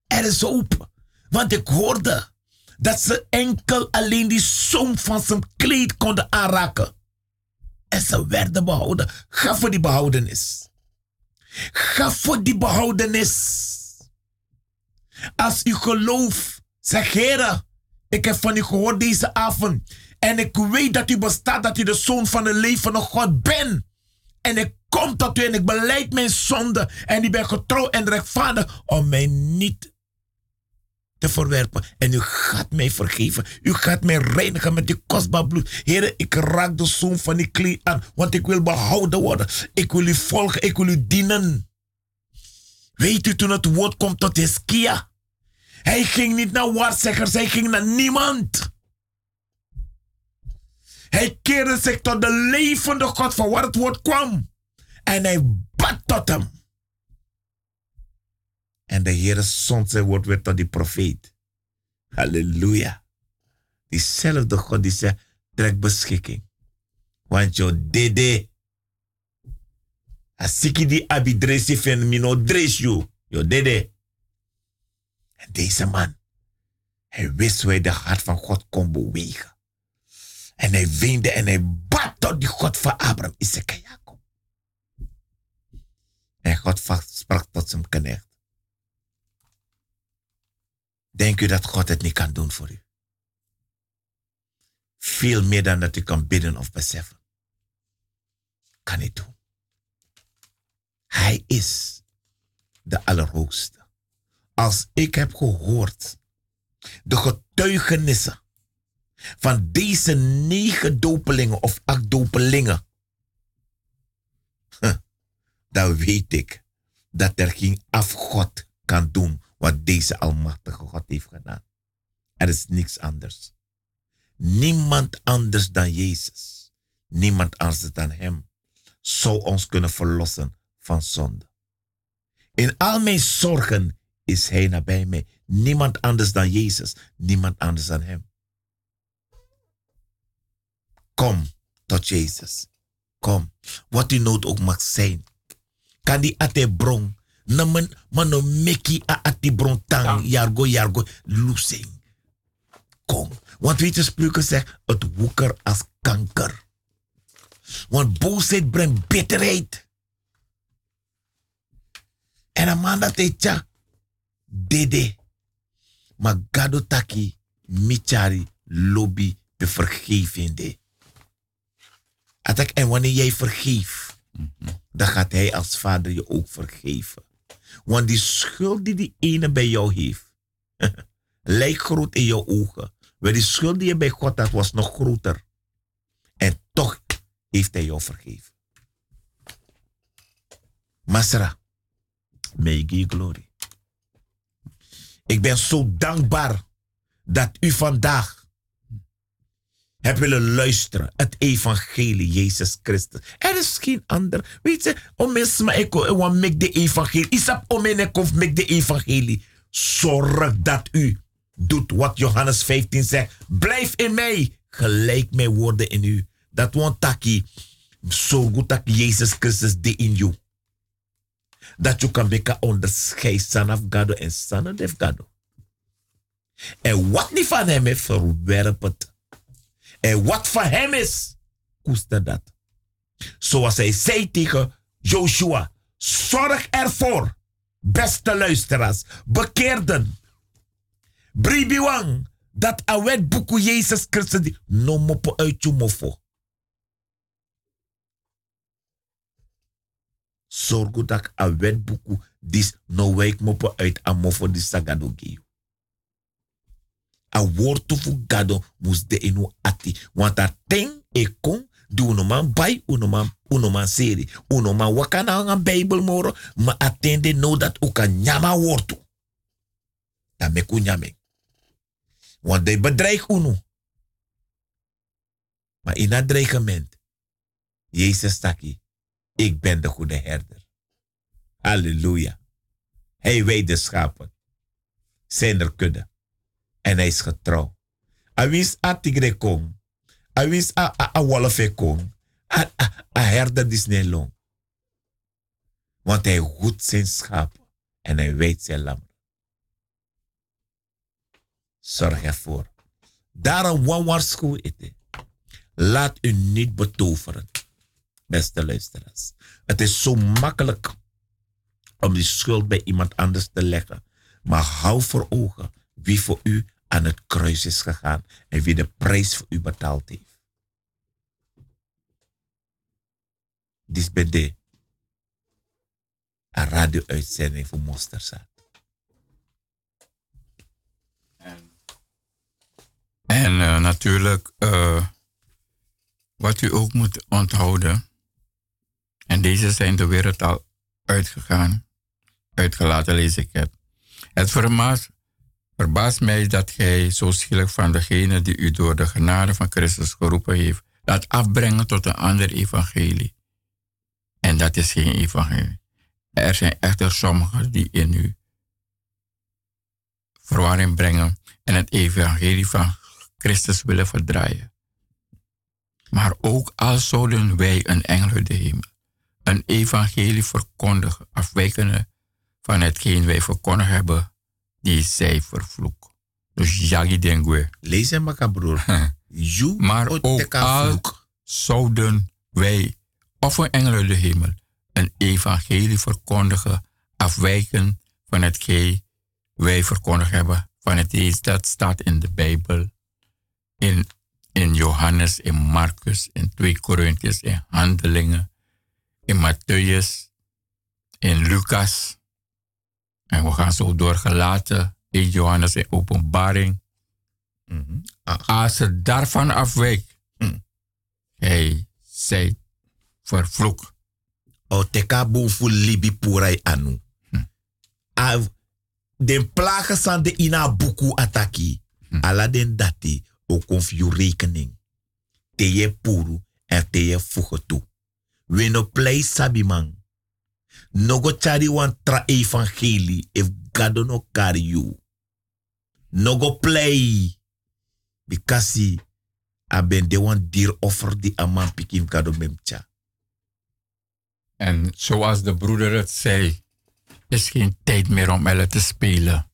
Er is hoop. Want ik hoorde dat ze enkel alleen die zoom van zijn kleed konden aanraken. En ze werden behouden. Ga voor die behoudenis. Ga voor die behoudenis. Als u gelooft, zeg Heer, ik heb van u gehoord deze avond. En ik weet dat u bestaat, dat u de zoon van de levende God bent. En ik kom tot u en ik beleid mijn zonde. En ik ben getrouw en rechtvaardig om mij niet verwerpen. En u gaat mij vergeven. U gaat mij reinigen met uw kostbaar bloed. Heer, ik raak de zoon van die klie aan. Want ik wil behouden worden. Ik wil u volgen. Ik wil u dienen. Weet u toen het woord komt tot Hiskia? Hij ging niet naar waarzeggers. Hij ging naar niemand. Hij keerde zich tot de levende God van waar het woord kwam. En hij bad tot hem. En de Heer zond zijn woord weer tot die profeet. Halleluja. Diezelfde God die zegt, trek beschikking. Want je dede. Asiki die abidresi fen mino dres you. Je dede. En deze man, hij wist hoe hij de hart van God kon bewegen. En hij weende en hij bad tot die God van Abraham, Isaac en Jacob. En God sprak tot zijn knecht. Denk u dat God het niet kan doen voor u? Veel meer dan dat u kan bidden of beseffen. Kan hij doen. Hij is de Allerhoogste. Als ik heb gehoord de getuigenissen van deze negen dopelingen of acht dopelingen, dan weet ik dat er geen afgod kan doen wat deze Almachtige God heeft gedaan. Er is niks anders. Niemand anders dan Jezus, niemand anders dan Hem, zou ons kunnen verlossen van zonde. In al mijn zorgen is Hij nabij mij. Niemand anders dan Jezus, niemand anders dan Hem. Kom tot Jezus. Kom, wat u nood ook mag zijn. Kan die ate bron. Na man, man no meki a ati bron tang. Jargo, jargo, losing. Kom. Want weet je, spreuken zegt, het woeker als kanker. Want boosheid brengt bitterheid. En een man dat heet ja, dede. Maar gado taki, michari, lobby, de vergevende. En wanneer jij vergeeft, dan gaat hij als vader je ook vergeven. Want die schuld die die ene bij jou heeft, lijkt groot in jouw ogen. Maar die schuld die je bij God had, was nog groter. En toch heeft hij jou vergeven. Masra, may give glory. Ik ben zo dankbaar dat u vandaag hebt willen luisteren. Het evangelie, Jezus Christus. Er is geen ander. Weet je, om mensen maar ik make de evangelie. Isap om en ik de evangelie. Zorg dat u doet wat Johannes 15 zegt. Blijf in mij, gelijk mijn woorden in u. Dat want taki, zo goed dat Jezus Christus de in you. Dat je kan beka onderscheid son of God en son of God. En wat niet van hem is, verwerp het. En wat van hem is, koester dat. Zoals hij zei tegen Joshua, zorg ervoor, beste luisteraars, bekeerden, Bribiwang, dat awet boeku Jezus Christus, no mopo uit je mofo. Zorg dat awet boeku dis no wijk mopo uit amofo di sagado geyu. A woord tofu gado mus de enu ati. Want a ting e kon di unoman bay unoman unoman seri. Unoman wakana nga Bijbel moro, ma attende no dat u kan nyama wortu. Dan meku nyame. Want de bedreig unu. Maar in dat dreigement, Jezus staki, ik ben de goede herder. Halleluja. Hij weet de schapen. Zijn er kudde. En hij is getrouw. Hij wist a tigre. Hij wist a, a, a wolf kom. A, a, a herder is niet long. Want hij goed zijn schapen. En hij weet zijn lam. Zorg ervoor. Daarom one waarschuw ite. Laat u niet betoveren. Beste luisteraars. Het is zo makkelijk om die schuld bij iemand anders te leggen. Maar hou voor ogen wie voor u aan het kruis is gegaan en wie de prijs voor u betaald heeft. Dit ben de radio-uitzending voor Mosterzaad. En uh, natuurlijk, uh, wat u ook moet onthouden, en deze zijn de wereld al uitgegaan, uitgelaten lees ik het. Het verbaast, verbaast mij dat gij zo schielijk van degene die u door de genade van Christus geroepen heeft, laat afbrengen tot een ander evangelie. En dat is geen evangelie. Er zijn echter sommigen die in u verwarring brengen en het evangelie van Christus willen verdraaien. Maar ook al zouden wij een engel de hemel, een evangelie verkondigen, afwijkende van hetgeen wij verkondigd hebben, die zij vervloek. Dus jagi dengue. Lees hem maar, broer. maar ook al zouden wij, of een engel de hemel, een evangelie verkondigen, afwijken van hetgeen wij verkondigd hebben, van het dat staat in de Bijbel in, in Johannes, in Marcus, in 2 Korintiërs, in Handelingen, in Matthäus, in Lucas. En we gaan zo doorgelaten in Johannes in Openbaring. Mm -hmm. Als ze daarvan afwijkt, mm. hij zei vervloek. O teka bofu libi purai anu. Mm. Den plagen san de ina buku ataki. Mm. Ala den dati o konfiu rekening. Te je puru en te je fuge toe. We no play sabi man. No go chari wan tra evangelie if God no carry you. No go play. Because aben de wan dier offer die aman pikim kado memcha. En zoals de broeder het zei, is geen tijd meer om elle te spelen.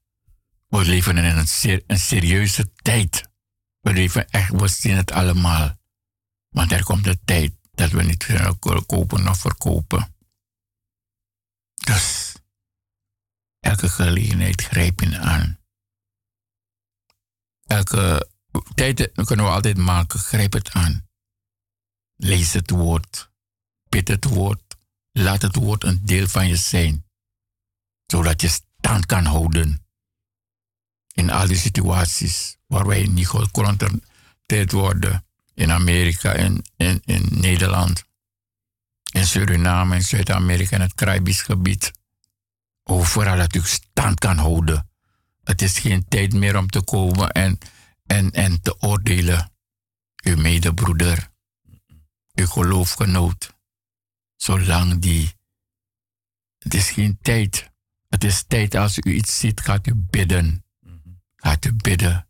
We leven in een, ser een serieuze tijd. We leven echt, we zien het allemaal. Want er komt de tijd dat we niet kunnen kopen of verkopen. Dus elke gelegenheid grijp je aan. Elke tijd kunnen we altijd maken, grijp het aan. Lees het woord, bid het woord, laat het woord een deel van je zijn, zodat je stand kan houden in al die situaties waar wij niet geconfronteerd worden in Amerika en in, in Nederland, in Suriname, in Zuid-Amerika, in het Caribisch gebied. Overal dat u stand kan houden. Het is geen tijd meer om te komen en, en, en te oordelen. Uw medebroeder, uw geloofgenoot, zolang die. Het is geen tijd. Het is tijd als u iets ziet, gaat u bidden. Gaat u bidden,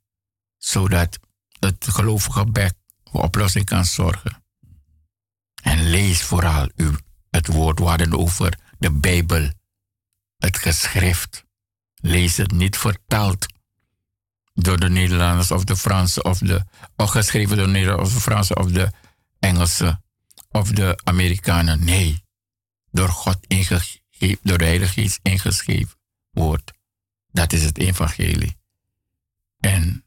zodat het gelovige bek voor oplossing kan zorgen. En lees vooral u het woord waarden over de Bijbel, het geschrift. Lees het niet vertaald door de Nederlanders of de Fransen of de, of geschreven door de Nederlanders of de Fransen of de Engelsen of de Amerikanen. Nee, door God ingegeven, door de Heilige Geest ingeschreven woord. Dat is het evangelie. En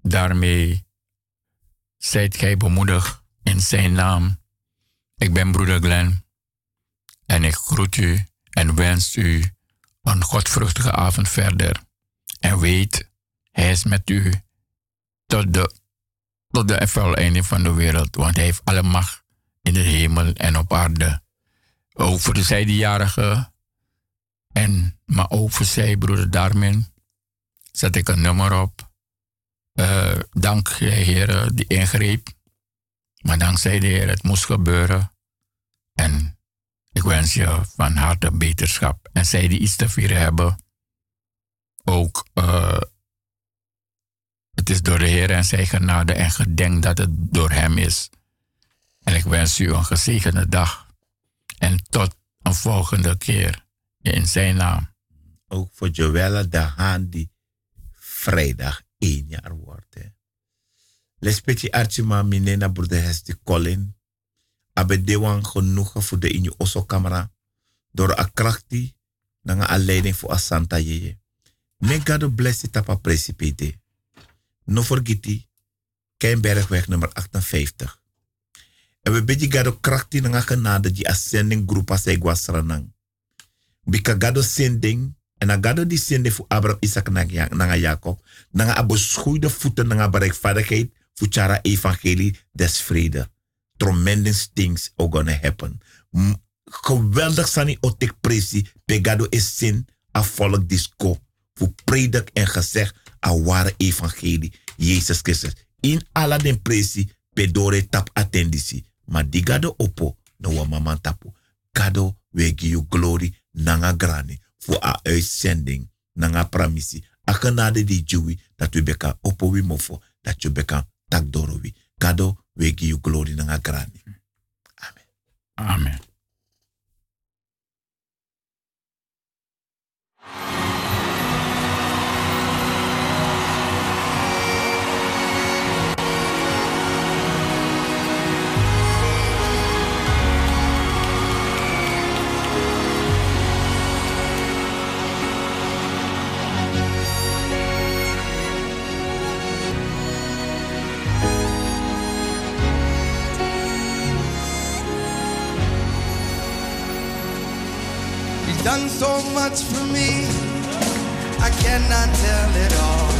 daarmee zijt gij bemoedigd in zijn naam. Ik ben broeder Glenn en ik groet u en wens u een godvruchtige avond verder. En weet, hij is met u tot de, tot de einde van de wereld, want hij heeft alle macht in de hemel en op aarde. Ook voor de zijdejarige en maar ook voor zij, broeder Darmin, zet ik een nummer op. Uh, dank Heer die ingreep. Maar dankzij de Heer, het moest gebeuren. En ik wens je van harte beterschap. En zij die iets te vieren hebben, ook uh, het is door de Heer en zijn genade en gedenk dat het door Hem is. En ik wens u een gezegende dag. En tot een volgende keer in zijn naam. Ook voor Joella de Haan die vrijdag één jaar wordt. Lespetje Archima Minena broeder Hesti Colin. Abe dewan genoegen voor de in je osso camera. Door a krachti. Na een leiding voor Asanta Yeye. Me gado blessi tapa precipite. No forgeti. Keinbergweg nummer 58. En we bidden gado krachti na genade die ascending groepa segwa sranang. Bika gado sending en agado die sende voor Abraham, Isaac en Jacob. Nanga abeschoeide voeten nanga bereikvaardigheid voor chara evangelie des vrede. Tremendous things are gonna happen. Geweldig sani otek presi. Pegado is zin a volk disco. Voor predik en gezegd a ware evangelie. Jezus Christus. In ala den presi. Pedore tap attendisi. Maar die opo. No wa mama tapu. Gado we give you glory. Nanga grani voor a uitzending nanga pramisi. A genade di jui dat we beka opo wi mofo. Dat je beka tak dorowi. Kado we give you glory nanga grani. Amen. Amen. Done so much for me, I cannot tell it all.